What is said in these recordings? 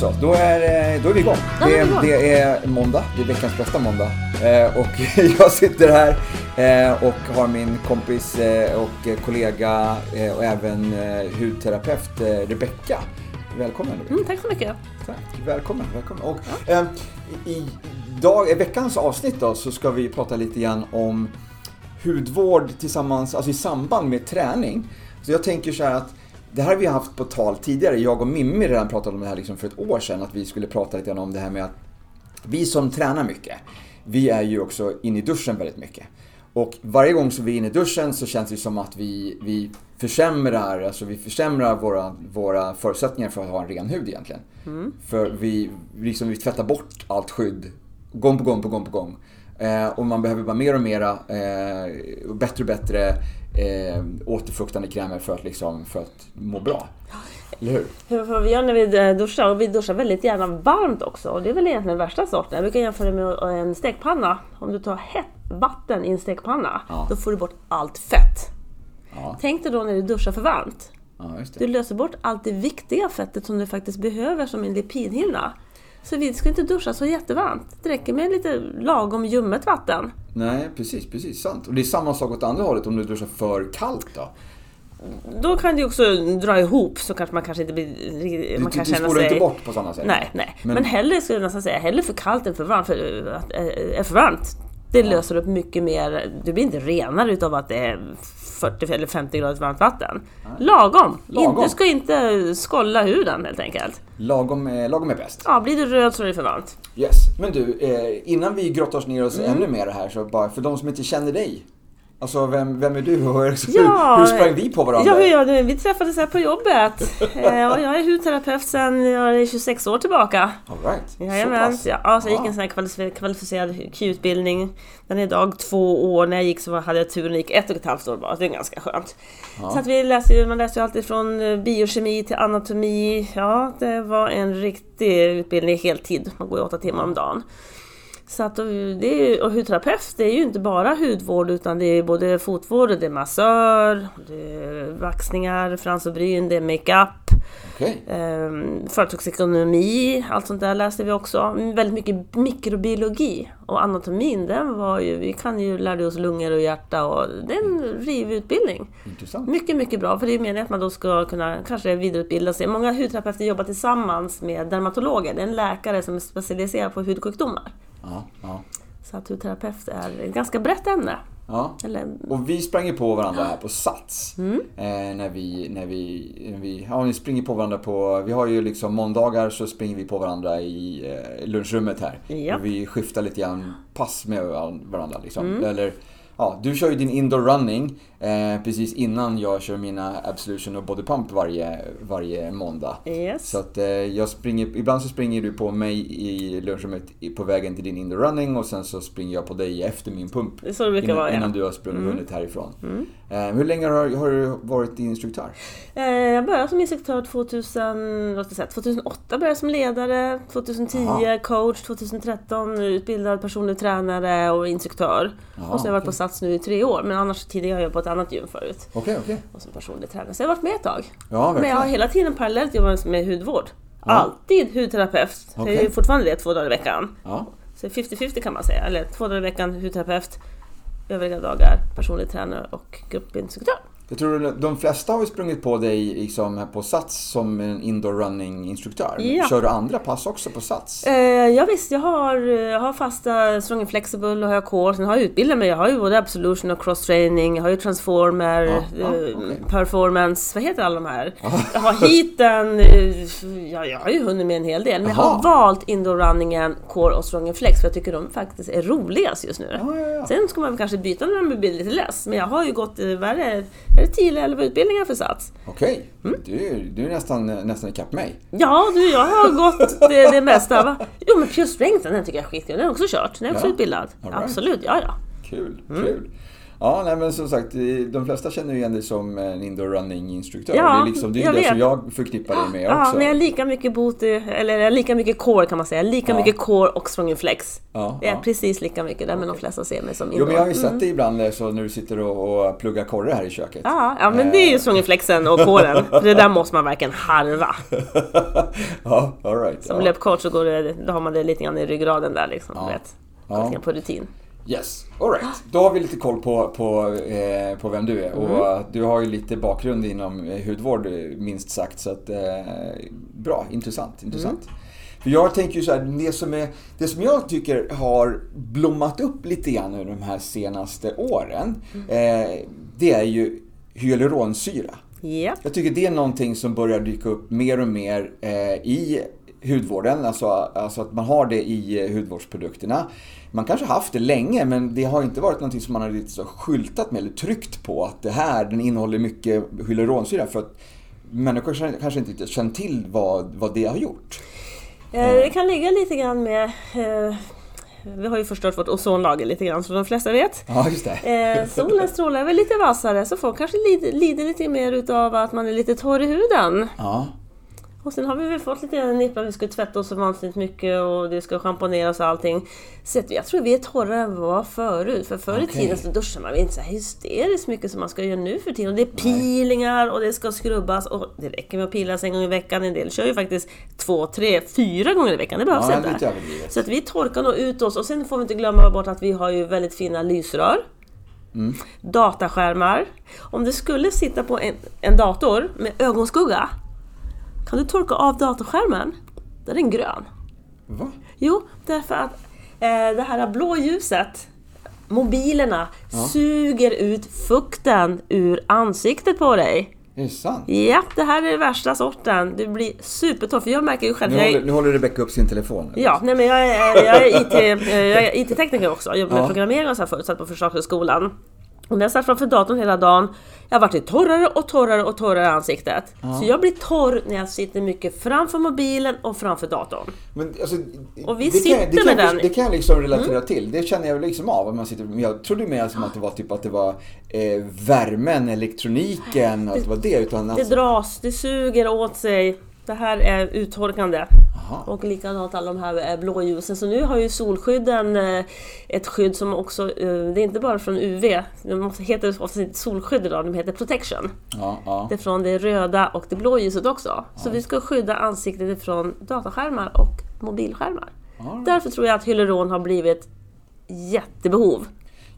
Då så, då är, eh, då är vi igång. Ja, Det, är igång. det är måndag, det är veckans bästa måndag. Eh, och jag sitter här eh, och har min kompis eh, och kollega och även hudterapeut Rebecka. Välkommen Rebecka. Mm, tack så mycket. Tack, välkommen. välkommen. Och, eh, i, i, dag, I veckans avsnitt då, så ska vi prata lite grann om hudvård tillsammans, alltså i samband med träning. Så jag tänker så här att det här har vi haft på tal tidigare. Jag och Mimmi redan pratade om det här liksom för ett år sedan, att vi skulle prata lite grann om det här med att vi som tränar mycket, vi är ju också inne i duschen väldigt mycket. Och varje gång som vi är inne i duschen så känns det som att vi, vi försämrar, alltså vi försämrar våra, våra förutsättningar för att ha en ren hud egentligen. För vi, liksom, vi tvättar bort allt skydd gång på gång på gång på gång. Eh, och man behöver bara mer och mera, eh, bättre och bättre eh, återfuktande krämer för att, liksom, för att må bra. Eller hur? Hur vad vi gör när vi eh, duschar, och vi duschar väldigt gärna varmt också. Och det är väl egentligen den värsta sorten. Jag brukar jämföra det med en stekpanna. Om du tar hett vatten i en stekpanna, Ja. då får du bort allt fett. Ja. Tänk dig då när du duschar för varmt. Ja, Du löser bort allt det viktiga fettet som du faktiskt behöver som en lipidhinna. Så vi ska inte duscha så jättevarmt. Det räcker med lite lagom ljummet vatten. Nej, precis, precis, sant. Och det är samma sak åt andra hållet om du duschar för kallt då. Då kan det ju också dra ihop så kanske man kanske inte blir... Du, Man du, kan du känna spolar sig... inte bort på samma sätt. Nej, nej. Men- Men, hellre skulle jag nästan säga, hellre för kallt än för varmt. För att äh, är för varmt, det löser upp mycket mer. Du blir inte renare utav att det är 40 eller 50 grader varmt vatten. Lagom! Lagom. Du ska inte skolla huden helt enkelt. Lagom, är- lagom är bäst. Ja, blir du röd så är det för varmt. Yes. Men du, eh, innan vi grottar oss ner oss Mm. ännu mer här, så bara för de som inte känner dig. Alltså, vem, vem är du och hur, Ja, hur sprang vi på varandra? Ja, du? Vi träffades här på jobbet. Eh, och jag är hudterapeut sedan jag är 26 år tillbaka. All right. Jajamän, Så pass. ja, alltså jag gick Ja. en sån här kvalificerad, Q-utbildning. Den är idag två år. När jag gick så hade jag turen gick ett och ett halvt år bara. Det är ganska skönt. Så att vi läste man läste ju alltid från eh, biokemi till anatomi. Ja, det var en riktig utbildning heltid. Man går ju åtta timmar om dagen. Så att, och det är, och hudterapeut, det är ju inte bara hudvård utan det är både fotvård, det är massör, det är vaxningar, bryn, det är makeup. Okej. Um, företagsekonomi, allt sånt där läste vi också. Väldigt mycket mikrobiologi. Och anatomin, den var ju, vi kan ju lära oss lungor och hjärta och det är en rivutbildning. Intressant. Mycket, mycket bra. För det är meningen att man då ska kunna kanske vidareutbilda sig. Många hudterapeuter jobbar tillsammans med dermatologer. Det är en läkare som är specialiserad på hudsjukdomar. Ja, ja. Så att hudterapeut är ett ganska brett ämne. ja. Eller, Och vi sprang ju på varandra här på Sats. Mm. Eh, när vi, när vi, när vi, ja vi springer på varandra på, vi har ju liksom måndagar så springer vi på varandra i eh, lunchrummet här. Ja. Och vi skiftar lite grann pass med varandra liksom. Mm. Eller, ja, du kör ju din indoor running eh, precis innan jag kör mina absolution och body pump varje, varje måndag. yes. Så att eh, jag springer, ibland så springer du på mig i lunchrummet på vägen till din indoor running och sen så springer jag på dig efter min pump. Så det brukar innan, vara, ja. Mm. innan du har sprungit hunnit härifrån. Eh, hur länge har, har du varit instruktör? Eh, Jag började som instruktör 2000, låt oss säga, 2008 började jag som ledare, 2010 Aha. coach, 2013 utbildad personlig tränare och instruktör. Jaha, och så har jag varit på. Sats nu i tre år, men annars tidigare har jag på ett annat gym förut. Okej, okej. Och som personlig tränare. Så jag har varit med ett tag. Ja, Men jag har hela tiden parallellt jobbat med hudvård. Ja. Alltid hudterapeut. Jag är fortfarande det två dagar i veckan. Ja. Så 50-50 kan man säga. Eller två dagar i veckan hudterapeut, övriga dagar personlig tränare och gruppinstruktör. Jag tror de flesta har ju sprungit på dig liksom på Sats som en indoor running instruktör. Ja. Kör du andra pass också på Sats? Eh, ja, visst, jag har, jag har fasta Strong and Flexible och har jag core. Sen har jag utbildat mig. Jag har ju både Absolution och Cross Training. Jag har ju Transformer, Ja, ja, eh, okej. Performance. Vad heter alla de här? Jag har heaten. eh, Ja, jag har ju hunnit med en hel del. Men jag Jaha. har valt indoor runningen, core och Strong and Flex för jag tycker de faktiskt är roligast just nu. Ja, ja, ja. Sen ska man kanske byta när man blir lite less. Men jag har ju gått, eh, vad är det, är det 10 eller 11 utbildningar för Sats? Okej, Mm. du, du är nästan, nästan ikapp mig. Ja du, jag har gått det, det mesta. Va? Jo men Pure Strength, den tycker jag är skitkul. Den har jag också kört. Den är också Ja. utbildad. Right. Absolut, ja ja. Kul, kul. Ja, nej, men som sagt, de flesta känner igen dig som en indoor running-instruktör. Ja, det är, liksom, det, är det vet. som jag förknippar dig med Ja, också. men jag är lika mycket booty, eller jag lika mycket core kan man säga. Lika Ja. mycket core och strong flex. Ja, Det är ja. precis lika mycket där, men de flesta ser mig som Jo, indoor. men jag har ju Mm. sett dig ibland eh, så när du sitter och, och pluggar korre här i köket. Ja, ja, men det är ju strong flexen och coren. För det där måste man verkligen harva. ja, all right. Som ja. löpcoach så går det, då har man det lite grann i ryggraden där liksom. Ja. Vet. Ja. På rutin. Yes, alright. Då har vi lite koll på, på, eh, på vem du är. Och Mm. du har ju lite bakgrund inom eh, hudvård minst sagt. Så att, eh, bra, intressant. intressant. Mm. För jag tänker ju så här, det som, är, det som jag tycker har blommat upp lite grann under de här senaste åren. Mm. Eh, det är ju hyaluronsyra. Ja. Jag tycker det är någonting som börjar dyka upp mer och mer eh, i hudvården. Alltså, alltså att man har det i eh, hudvårdsprodukterna. Man kanske haft det länge men det har inte varit någonting som man har skyltat med eller tryckt på att det här den innehåller mycket hyaluronsyra för att människor kanske- inte riktigt känt till vad, vad det har gjort. Eh, Det kan ligga lite grann med... Eh, vi har ju förstört vårt ozonlager lite grann, som de flesta vet. Ja, just det. Eh, solen strålar väl lite vassare, så folk kanske lider, lider lite mer utav att man är lite torr i huden. Ja, Och sen har vi väl fått lite nippar, vi ska tvätta oss så vansinnigt mycket och det ska schamponeras och allting. Så jag tror vi är torrare än vi var förut. För förr i Okej. tiden så duschade man inte så här hysteriskt mycket som man ska göra nu för tiden. Och det är peelingar och det ska skrubbas och det räcker med att pilas en gång i veckan. En del kör ju faktiskt två, tre, fyra gånger i veckan. Det behövs ja inte. Så att vi torkar nog ut oss och sen får vi inte glömma bort att vi har ju väldigt fina lysrör. Dataskärmar. Om du skulle sitta på en, en dator med ögonskugga, kan du torka av datorskärmen? Då är den grön. Va? Jo, därför att eh, det här blå ljuset, mobilerna, suger ut fukten ur ansiktet på dig. Är det sant? Ja, det här är värsta sorten. Du blir supertorr, för jag märker ju själv... Nu jag håller, nu håller Rebecca upp sin telefon. Ja, nej men jag är, jag är, IT, är IT-tekniker också. Jag jobbar med Ja. programmering och så här förut, satt på Försvarshögskolan. Och när jag satt framför datorn hela dagen, jag vart ju torrare och torrare och torrare i ansiktet. Så jag blir torr när jag sitter mycket framför mobilen och framför datorn. Men, alltså, Och vi det kan, sitter det kan, med jag- den. Det kan jag liksom relatera till. Det känner jag liksom av. Man sitter, jag trodde mer som att det var typ att det var eh, värmen, elektroniken, att det var det. Utan Det alltså, dras, det suger åt sig. Det här är uttorkande. Aha. Och likadant alla de här eh, blåljusen. Så nu har ju solskydden eh, ett skydd som också, eh, det är inte bara från UV. De måste- heter oftast inte solskydd idag, de heter protection. ja, ja. Det är från det röda och det blå ljuset också. Så vi ska skydda ansiktet ifrån dataskärmar och mobilskärmar. Ja. Därför tror jag att hyaluron har blivit jättebehov.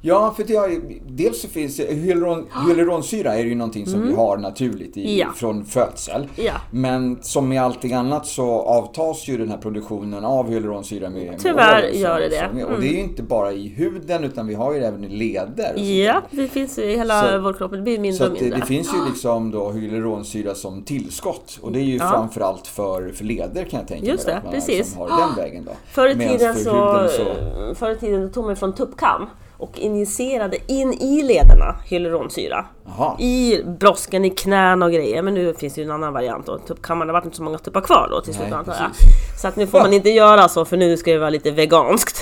Ja, för det har, dels så finns det- hyaluron, hyaluronsyra är ju någonting som vi har naturligt i, Mm. Ja. från födsel. Ja. Men som med allting annat så avtas ju den här produktionen av hyaluronsyra med med Tyvärr åren. gör det det. så- Och det är ju inte bara i huden utan vi har ju det även i leder. Ja, det finns i hela Så- vår kropp. Det blir mindre och att det, mindre. det finns ju liksom då hyaluronsyra som tillskott och det är ju Ja. framförallt för, för leder kan jag tänka Just mig. det, att man precis. Liksom har den vägen då. Förr i tiden för så, förr i tiden tog man från tuppkam och injicerade in i lederna hyaluronsyra. Jaha. I brosken, i knän och grejer. Men nu finns det ju en annan variant och tuppkammar, det har varit inte så många tuppar kvar då till slut antar jag. Så att nu får man inte göra så för nu ska det vara lite veganskt.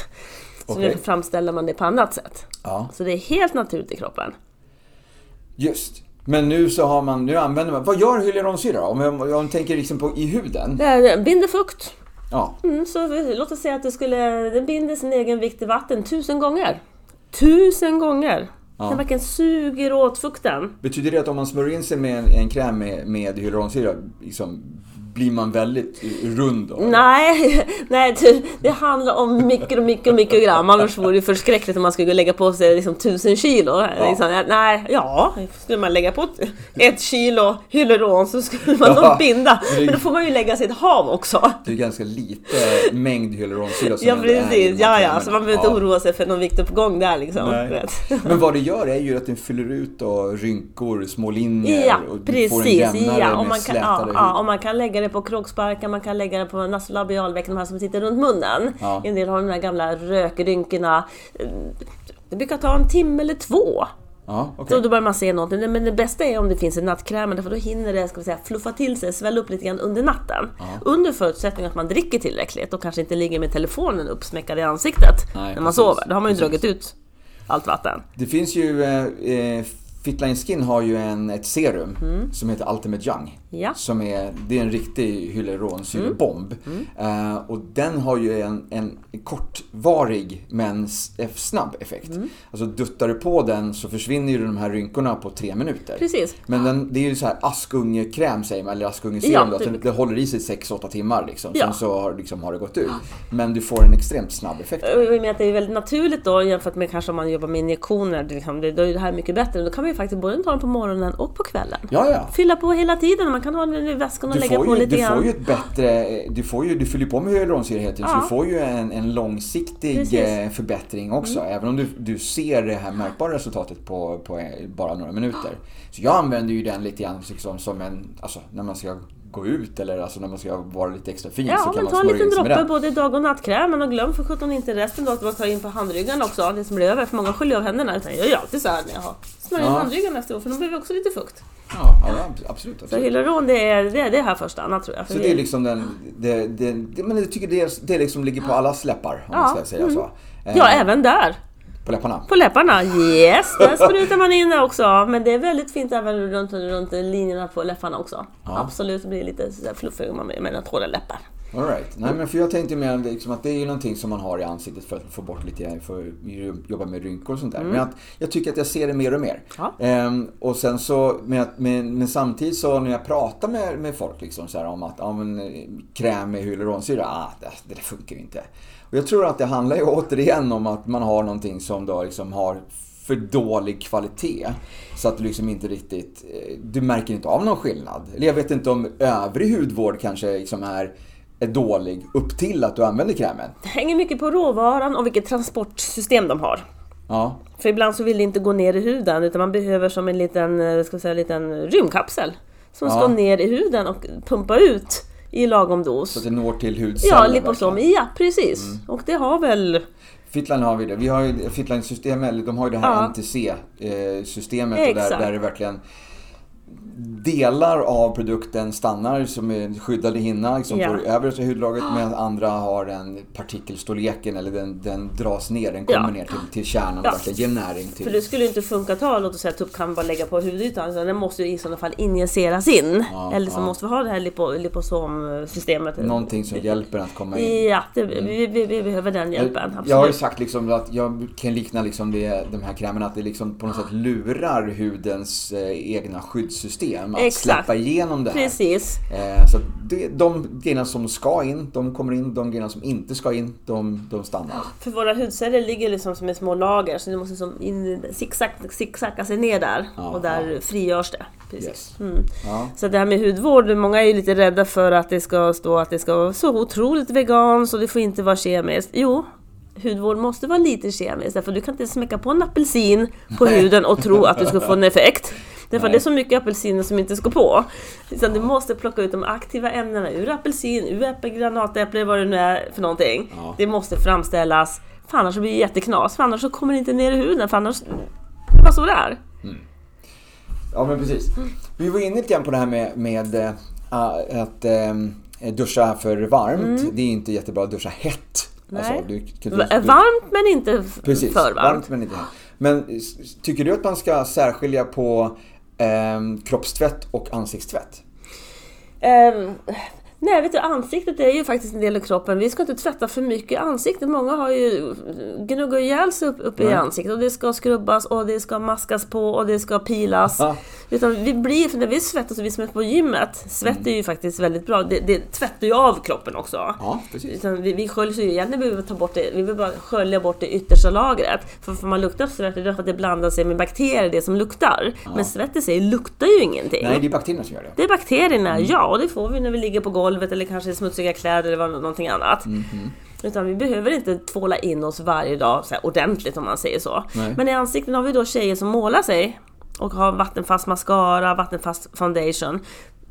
Så Okej. nu framställer man det på annat sätt. Ja, Så det är helt naturligt i kroppen. just. Men nu så har man, nu använder man, vad gör hyaluronsyra då? Om jag, om jag tänker liksom på i huden? Det är- binder fukt. Ja, Mm, så låt oss säga att det skulle, den binder sin egen vikt i vatten tusen gånger. Tusen gånger! Ja. Den verkligen suger åt fukten. betyder det att om man smörjer in sig med en, en kräm med, med hyaluronsyra, liksom, blir man väldigt rund då? Nej, nej det, det handlar om mikro, mikro, mikrogram. Annars vore det förskräckligt om man skulle lägga på sig liksom tusen kilo. Liksom, nej, ja, skulle man lägga på ett kilo hyaluron så skulle man Ja, nog binda. men då får man ju lägga sig ett hav också. Det är ganska lite mängd hyaluronsyra som Ja precis, ja ja, så man behöver inte oroa sig för någon viktuppgång där liksom. Men vad det gör är ju att den fyller ut då rynkor, små linjer Ja, och du får en precis. jämnare, Ja, mer slätare ja, ja, och man kan lägga det på kroksparkar, man kan lägga det på nasolabialvecken, de här som sitter runt munnen. Ja. En del har de här gamla rökrynkorna. Det brukar ta en timme eller två. Ja, okej. Så då börjar man se någonting. Men det bästa är om det finns en nattkräm, för då hinner det ska vi säga, fluffa till sig, svälla upp lite grann under natten. Under förutsättning att man dricker tillräckligt och kanske inte ligger med telefonen uppsmäckad i ansiktet Nej, när man precis. sover. Då har man ju Precis. dragit ut allt vatten. Det finns ju, eh, eh, Fitline Skin har ju en, ett serum som heter Ultimate Young. Ja. Som är, det är en riktig hyaluronsyrebomb. Eh, och den har ju en, en kortvarig men eh, snabb effekt. Alltså duttar du på den så försvinner ju de här rynkorna på tre minuter. Precis. Men den, det är ju så här askungekräm säger man, eller askungeserum Ja, typ. Det, håller i sig 6-8 timmar liksom. Ja. Sen så har, liksom, har det gått ut. Men du får en extremt snabb effekt. Med att det är väldigt naturligt då jämfört med kanske om man jobbar med injektioner, liksom, då är det här mycket bättre. Då kan man ju faktiskt både ta den på morgonen och på kvällen. Ja, ja. Fylla på hela tiden, man kan ha den i väskan och Du lägga får, på ju, lite du får grann. ju ett bättre, du, får ju, du fyller på med hyaluronsyra tiden, så Ja. du får ju en, en långsiktig Precis. eh, förbättring också. Även om du, du ser det här märkbara resultatet på, på eh, bara några minuter. Så jag använder ju den lite grann liksom, som en, alltså när man ska gå ut eller alltså när man ska vara lite extra fin så Ja, kan men man ta en smörja liten in sig med droppe både dag och nattkrämen och glöm för sjutton inte resten då att man tar in på handryggarna också, det som blir över. För många sköljer av händerna. Utan jag gör alltid så här när jag har smörjer Ja. handryggarna efteråt för blir det också lite fukt. Ja, ja, absolut. Så absolut. hyaluron det är, det är det här första annat tror jag. För Så det är liksom den, det, det, det, men jag tycker det, det liksom ligger på alla läppar om Ja, man ska säga så. Eh, Ja, även där. På läpparna. På läpparna, yes! Där sprutar man in det också. Men det är väldigt fint även runt, runt linjerna på läpparna också. Ja. Absolut, det blir lite så fluffig om man med med torra läppar. All right. Nej men för jag tänkte mer liksom att det är ju någonting som man har i ansiktet för att få bort lite, för att jobba med rynkor och sånt där. Men att jag tycker att jag ser det mer och mer. Ja. Ehm, och sen så, men, men, men samtidigt så när jag pratar med, med folk liksom så här om att ja, men, kräm med hyaluronsyra, ah, det, det där funkar inte. Och jag tror att det handlar ju återigen om att man har någonting som då liksom har för dålig kvalitet. Så att du liksom inte riktigt, eh, du märker inte av någon skillnad. Eller jag vet inte om övrig hudvård kanske liksom är, är dålig upp till att du använder krämen. Det hänger mycket på råvaran och vilket transportsystem de har. Ja, För ibland så vill det inte gå ner i huden utan man behöver som en liten, eh, ska säga, liten rymdkapsel. Som Ja. ska ner i huden och pumpa ut i lagom dos. så att det når till hudceller. Ja, liposom. Ja, precis. Och det har väl... Fitline har vi det. Vi har ju Fitline-systemet, eller de har ju det här Ja. NTC-systemet och där, där det verkligen delar av produkten stannar som är skyddade hinna liksom Ja. på översta hudlagret medan andra har den partikelstorleken eller den, den dras ner, den kommer Ja. ner till, till kärnan och Ja. verkligen ger näring För till. det skulle ju inte funka att ta, låt oss säga tuppkam bara lägga på hudytan. utan den måste ju i sådana fall injiceras in. Ja, Eller så måste vi ha det här lipo, liposomsystemet. Någonting som hjälper att komma in. Ja, det, vi, vi, vi behöver den hjälpen. Absolut. Jag har ju sagt liksom att jag kan likna liksom det, de här krämerna att det liksom på något sätt lurar hudens eh, egna skyddssystem att Exakt. släppa igenom det här. Precis. Eh, så det, de grejerna som ska in, de kommer in. De grejerna som inte ska in, de, de stannar. För våra hudceller ligger liksom som i små lager så det måste som in, zigzag, zigzacka sig ner där. Ja, och där frigörs det. Precis. Yes. Mm. Ja. Så det här med hudvård, många är ju lite rädda för att det ska stå att det ska vara så otroligt veganskt och det får inte vara kemiskt. Jo, hudvård måste vara lite kemiskt därför du kan inte smäcka på en apelsin på huden och tro att du ska få en effekt. Därför Nej. det är så mycket apelsiner som inte ska på. Utan du måste plocka ut de aktiva ämnena ur apelsin, ur äpple, granatäpple, vad det nu är för någonting. Ja. Det måste framställas, för annars blir det jätteknas, för annars så kommer det inte ner i huden, för annars... Bara så det är. ja, men precis. Vi var inne lite grann på det här med, med eh, att eh, duscha för varmt. Det är inte jättebra att duscha hett. Mm. Nej. du, du, V- Varmt men inte Precis, för varmt. men inte. Men tycker du att man ska särskilja på eh, kroppstvätt och ansiktstvätt? Eh, nej, vet du, ansiktet är ju faktiskt en del av kroppen. Vi ska inte tvätta för mycket i ansiktet. Många har ju gnuggat ihjäl sig upp, uppe i Nej. ansiktet och det ska skrubbas och det ska maskas på och det ska pilas. Ja. Utan vi blir, för när vi svettas och vi som är på gymmet, svett är ju faktiskt väldigt bra. Det, det tvättar ju av kroppen också. Ja, precis. Utan vi, vi sköljer ju egentligen behöver vi ta bort det, vi behöver bara skölja bort det yttersta lagret. För får man lukta svett det är därför att det blandar sig med bakterier, det som luktar. Men svett i sig luktar ju ingenting. Nej, det är bakterierna som gör det. Det är bakterierna, ja, och det får vi när vi ligger på golvet eller kanske smutsiga kläder eller någonting annat. Mhm. Utan vi behöver inte tvåla in oss varje dag så här, ordentligt om man säger så. Nej. Men i ansikten har vi då tjejer som målar sig och har vattenfast mascara, vattenfast foundation.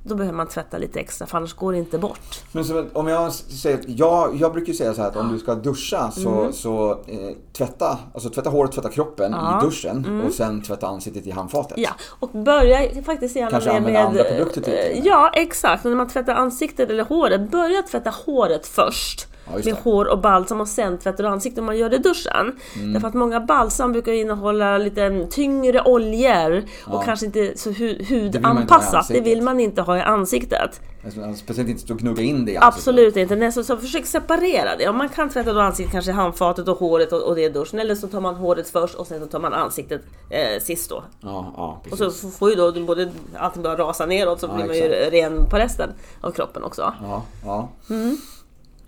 Då behöver man tvätta lite extra för annars går det inte bort. Men om jag säger, jag, jag brukar säga så här att om du ska duscha så, så eh, tvätta, alltså tvätta håret, tvätta kroppen Mm. Ja. Mm. i duschen och sen tvätta ansiktet i handfatet. Ja, och börja faktiskt gärna Kanske med... använda med andra produkter till det. Ja, exakt. Och när man tvättar ansiktet eller håret, börja tvätta håret först. Ja, med det. hår och balsam och sen tvättar du ansiktet om man gör det i duschen. Mm. Därför att många balsam brukar innehålla lite tyngre oljor och kanske inte så hu- hudanpassat. Det ansiktet. vill man inte ha i ansiktet. Alltså, Speciellt inte stå och gnugga in det i ansiktet. Absolut inte. Nej, så, så försök separera det. Om man kan tvätta då ansiktet, kanske handfatet och håret och, och det i duschen. Eller så tar man håret först och sen så tar man ansiktet eh, sist då. Ja, ja, Och så får ju då både allting bara rasa neråt så Ja, blir man ju exakt. ren på resten av kroppen också. Ja, ja. Mm.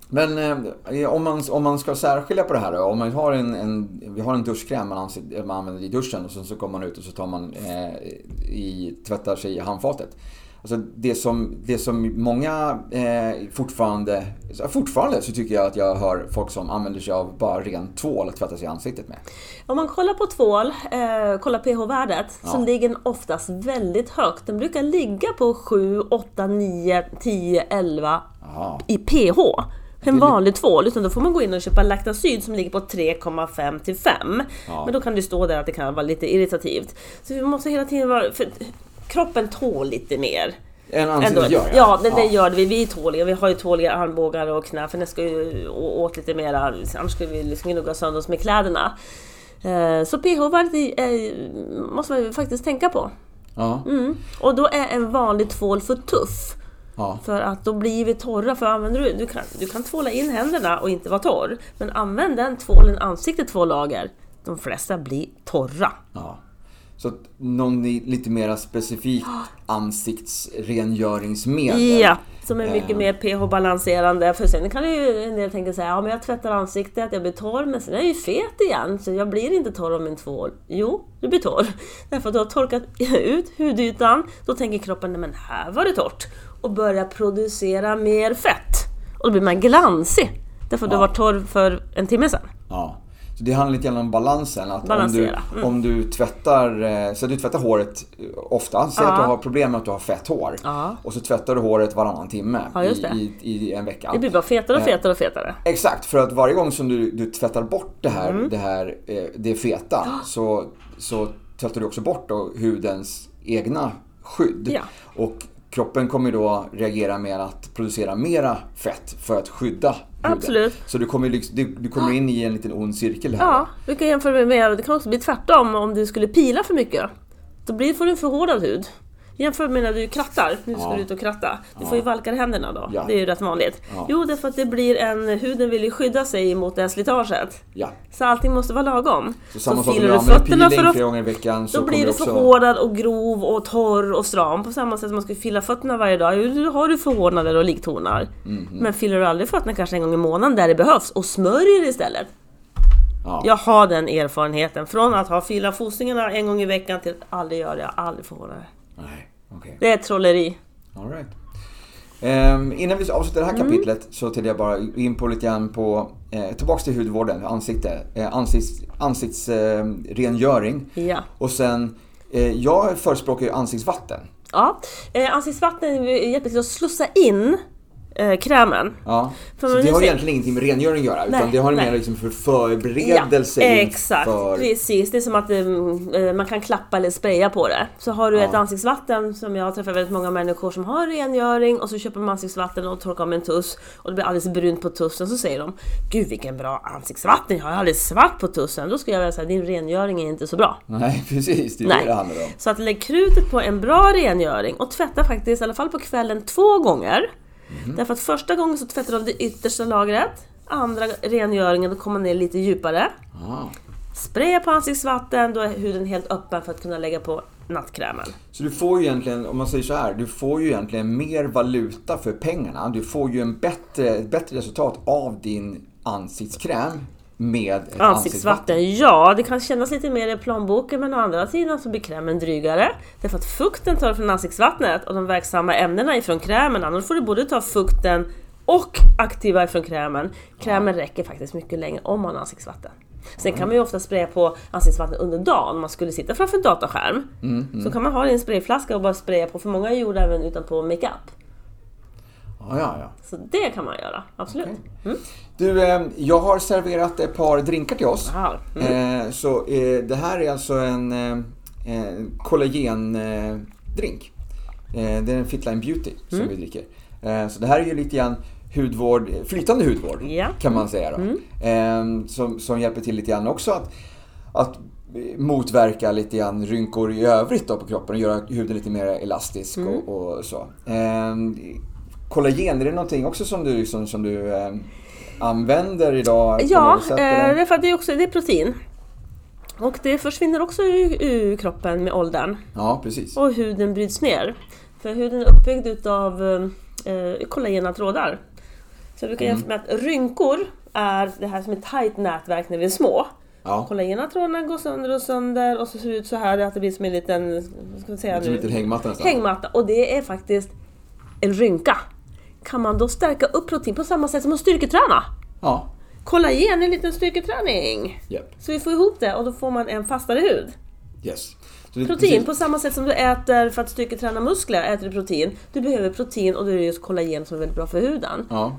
Men eh, om, man, om man ska särskilja på det här då. Om man har en, en, vi har en duschkräm man, anser, man använder i duschen och sen så kommer man ut och så tar man eh, i, tvättar sig i handfatet. Alltså det som, det som många eh, fortfarande, fortfarande så tycker jag att jag hör folk som använder sig av bara ren tvål att tvätta sig i ansiktet med. Om man kollar på tvål, eh, kolla pH-värdet, så ligger den oftast väldigt högt. Den brukar ligga på 7, 8, 9, 10, 11 Jaha. i pH. En vanlig tvål, utan då får man gå in och köpa Lactacyd som ligger på 3,5 till 5. Men då kan det stå där att det kan vara lite irritativt. Så vi måste hela tiden vara... Kroppen tål lite mer. Ändå. ansiktet gör Ja, det, det gör det. Vi, vi är tåliga. Vi har ju tåliga armbågar och knän för det ska ju åt lite mera. Annars skulle vi liksom gnugga sönder oss med kläderna. Eh, Så pH-värdet är- är- måste man faktiskt tänka på. Ja, Mm. Och då är en vanlig tvål för tuff. Ja. För att då blir vi torra. För använder du, du, kan, du kan tvåla in händerna och inte vara torr. Men använd den tvålen ansiktet två lager. De flesta blir torra. Ja. Så någon lite mer specifik ansiktsrengöringsmedel. Ja, som är mycket Eh. mer pH-balanserande. För sen kan ju en del tänka säga, ja men jag tvättar ansiktet, jag blir torr, men sen är jag ju fet igen, så jag blir inte torr av min tvål. Jo, du blir torr. Därför att du har torkat ut hudytan, då tänker kroppen, nej men här var det torrt. Och börjar producera mer fett. Och då blir man glansig. Därför att du Ja. var torr för en timme sedan. Ja. Så det handlar lite grann om balansen. Att Balansera, Om, du, mm. om du tvättar, eh, så du tvättar håret eh, ofta. Säg Ja. att du har problem med att du har fett hår. Ja. Och så tvättar du håret varannan timme Ja, i, i, i en vecka. Det blir bara fetare och fetare och fetare. Exakt, för att varje gång som du, du tvättar bort det här, Mm. det, här eh, det feta så, så tvättar du också bort hudens egna skydd. Och kroppen kommer då reagera med att producera mera fett för att skydda huden. Absolut. Så du kommer, liksom, du, du kommer in i en liten ond cirkel här. Ja, du kan jämföra med, det kan också bli tvärtom om du skulle pila för mycket. Då blir, får du en förhårdad hud. Jämför med när du krattar, nu ska Ja. du ut och kratta. Du får ju valkar händerna då, Ja. det är ju rätt vanligt. Ja. Jo, därför att det blir en, huden vill ju skydda sig mot det här slitaget. Ja. Så allting måste vara lagom. Så samma så filar du fötterna för att gånger i veckan så då blir du också... förhårdad och grov och torr och stram. På samma sätt som man ska fila fötterna varje dag. Då har du förhårdnader och liktornar. Mhm. Men filar du aldrig fötterna kanske en gång i månaden där det behövs och smörjer istället. Ja. Jag har den erfarenheten. Från att ha filat fossingarna en gång i veckan till att aldrig göra det. Jag aldrig förhårdnader. Nej, okej. Det är trolleri. All right. Ehm, innan vi avslutar det här Mm. kapitlet så tänkte jag bara in på lite grann på, eh, tillbaks till hudvården, ansikte, eh, ansikts, ansiktsrengöring. Ja. Och sen, eh, jag förespråkar ju ansiktsvatten. ja. Eh, ansiktsvatten hjälper till att slussa in eh, krämen. Ja. För Så det har egentligen ingenting med rengöring att göra, utan Nej, det har nej. mer liksom för förberedelse exakt. inför... Precis. Det är som att eh, man kan klappa eller spraya på det. Så har du Ja. ett ansiktsvatten, som jag har träffat väldigt många människor som har rengöring och så köper man ansiktsvatten och torkar med en tuss och det blir alldeles brunt på tussen. Så säger de Gud vilken bra ansiktsvatten, jag har alldeles svart på tussen. Då skulle jag vilja säga din rengöring är inte så bra. Nej, precis. Det är Nej. det det handlar om. Så att lägg krutet på en bra rengöring och tvätta faktiskt i alla fall på kvällen två gånger. Mhm. Därför att första gången så tvättar du av det yttersta lagret. Andra rengöringen då kommer man ner lite djupare. Ah. Spraya på ansiktsvatten, då är huden helt öppen för att kunna lägga på nattkrämen. Så du får ju egentligen, om man säger så här, du får ju egentligen mer valuta för pengarna. Du får ju en bättre, ett bättre resultat av din ansiktskräm med ett ansiktsvatten. Ansiktsvatten, ja det kan kännas lite mer i plånboken men å andra sidan så blir krämen drygare. Därför att fukten tar från ansiktsvattnet och de verksamma ämnena ifrån krämen. Annars får du både ta fukten och aktiva ifrån krämen. Krämen räcker faktiskt mycket längre om man har ansiktsvatten. Sen kan man ju ofta spraya på ansiktsvatten under dagen om man skulle sitta framför en dataskärm. Så kan man ha det i en sprayflaska och bara spraya på, för många är gjorda även utanpå makeup. Ja, ja, ja. Så det kan man göra, absolut. Okej. Du, eh, jag har serverat ett par drinkar till oss. Aha. Eh, så eh, det här är alltså en eh, eh, kollagendrink. Det är en Fitline Beauty som vi dricker. Så det här är ju lite grann hudvård, flytande hudvård Ja. kan man säga. Då. Ehm, som, som hjälper till lite grann också att, att motverka lite grann rynkor i övrigt då på kroppen och göra huden lite mer elastisk och, och så. Kollagen, är det någonting också som du, liksom, som du ehm, använder idag? Ja, sätt, eh, för det är, också, det är protein. Och det försvinner också ur, ur kroppen med åldern. Ja, precis. Och huden bryts ner. För huden är uppbyggd utav eh, kollagena trådar. Så jag brukar Mm. jämföra med att rynkor är det här som ett tajt nätverk när vi är små. Ja, Kollagena trådarna går sönder och sönder och så ser det ut så här att det blir som en liten, vad ska säga som en liten hängmatta nästan. hängmatta. Och det är faktiskt en rynka. Kan man då stärka upp protein på samma sätt som att styrketräna? Ja, Kollagen en liten styrketräning. Japp. Så vi får ihop det och då får man en fastare hud. yes. Det- Protein, precis. på samma sätt som du äter för att styrketräna muskler, äter du protein. Du behöver protein och då är det just kollagen som är väldigt bra för huden. Ja.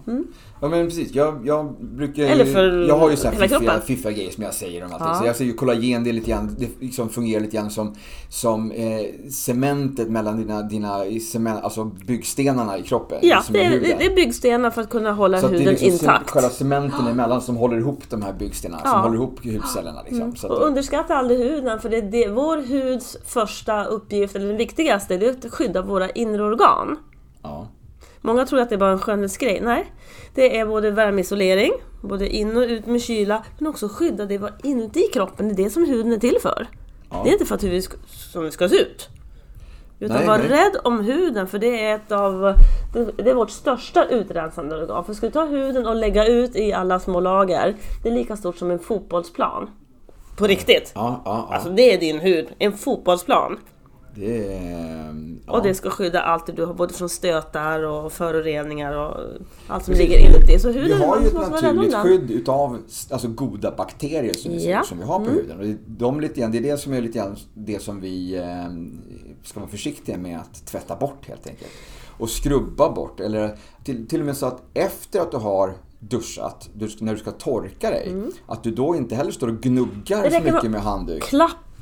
Ja men precis, jag, jag brukar Mm. Eller för Jag har ju så här fiffiga, grejer som jag säger om allting. Ja. Så jag säger ju kollagen, det är lite grann, det liksom fungerar lite grann som, som eh, cementet mellan dina, dina cement, alltså byggstenarna i kroppen. Ja, som det är, huden. det är byggstenar för att kunna hålla så att det är huden liksom intakt. själva cementen emellan som håller ihop de här byggstenarna, som Ja. håller ihop hudcellerna. Liksom. Att Och underskatta aldrig huden, för det är det, vår huds första uppgift, eller den viktigaste, det är att skydda våra inre organ. ja. Många tror att det är bara en skönhetsgrej. Nej, det är både värmeisolering, både in och ut med kyla, men också skydda det var inuti kroppen. Det är det som huden är till för. Ja. Det är inte för att huden ska, som det ska se ut. Utan Nej, var nej. rädd om huden, för det är ett av det- är vårt största utrensande organ. För ska du ta huden och lägga ut i alla små lager, det är lika stort som en fotbollsplan. På riktigt. Ja, ja, ja. Alltså det är din hud, en fotbollsplan. Det är... Ja. Och det ska skydda allt det du har, både från stötar och föroreningar och allt som Precis. ligger inuti. Så Vi huden har ju ett naturligt skydd utav alltså, goda bakterier som, vi, Ja. Mm. som vi har på huden. Och de lite grann, det är det som är lite grann det som vi eh, ska vara försiktiga med att tvätta bort helt enkelt. Och skrubba bort. Eller till, till och med så att efter att du har duschat, du, när du ska torka dig, att du då inte heller står och gnuggar Mm. Så mycket med- handduk.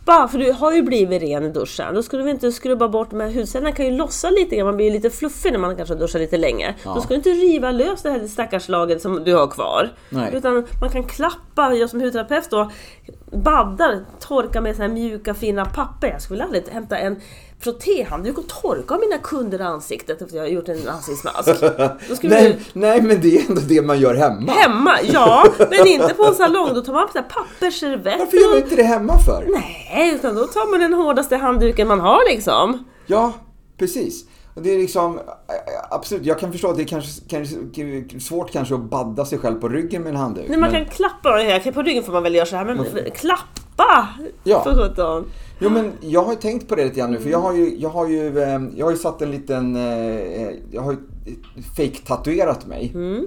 Klappa, för du har ju blivit ren i duschen. Då ska du inte skrubba bort med hudcellerna kan ju lossa lite grann, man blir lite fluffig när man kanske har duschat lite länge. Då ska du inte riva lös det här stackars laget som du har kvar. Nej. Utan man kan klappa, jag som hudterapeut då, baddar, torka med så här mjuka fina papper. Jag skulle aldrig hämta en frottéhandduk och torka mina kunder ansiktet efter att jag har gjort en ansiktsmask. Nej, vi- nej, men det är ändå det man gör hemma. Hemma, ja, men inte på en salong. Då tar man pappersservetter. Varför gör man inte det hemma för? Nej, utan då tar man den hårdaste handduken man har liksom. Ja, precis. Det är liksom, absolut, jag kan förstå att det är kanske, kanske svårt kanske att badda sig själv på ryggen med en handduk. Nej, man men- kan klappa, okej, på ryggen får man väl göra så här, men klappa! Ja. För sjutton. Jo men jag har ju tänkt på det lite grann nu för jag har ju, jag har ju, eh, jag har ju satt en liten, eh, jag har ju fake-tatuerat mig. Mm.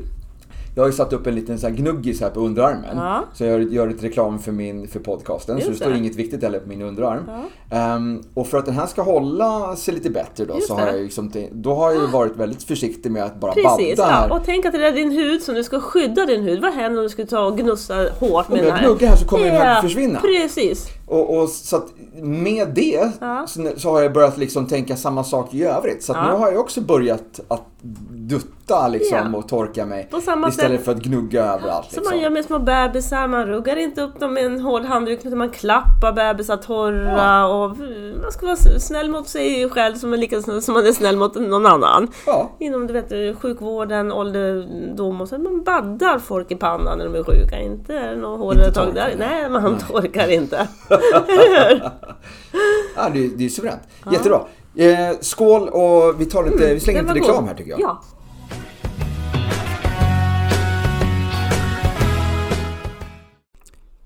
Jag har ju satt upp en liten så här gnuggis här på underarmen. Ja. Så jag gör, lite reklam för, min, för podcasten. så Just det står det. inget viktigt heller på min underarm. Ehm, och för att den här ska hålla sig lite bättre då, Just så det. har jag, liksom, då har jag ju varit väldigt försiktig med att bara Precis, badda här. ja. och tänk att det är din hud som du ska skydda din hud. Vad händer om du skulle ta och gnussa hårt med Om den jag här? gnuggar här så kommer den här Ja, försvinna. Precis. Och, och så att med det Ja. så, har jag börjat liksom tänka samma sak i övrigt. Så Ja. nu har jag också börjat att dutta liksom Ja. och torka mig. Istället sätt- för att gnugga överallt. Som Liksom. man gör med små bebisar, man ruggar inte upp dem med en hård handduk utan man klappar bebisar torra och man ska vara snäll mot sig själv som är lika som man är snäll mot någon annan. Inom du vet, sjukvården, ålderdom och så. Man baddar folk i pannan när de är sjuka. Inte något hårdare tag där. nej. Nej, man torkar inte. Ja, det, det är suveränt. Jättebra. Eh, skål och vi, tar lite, vi slänger lite reklam god. här tycker jag. Ja.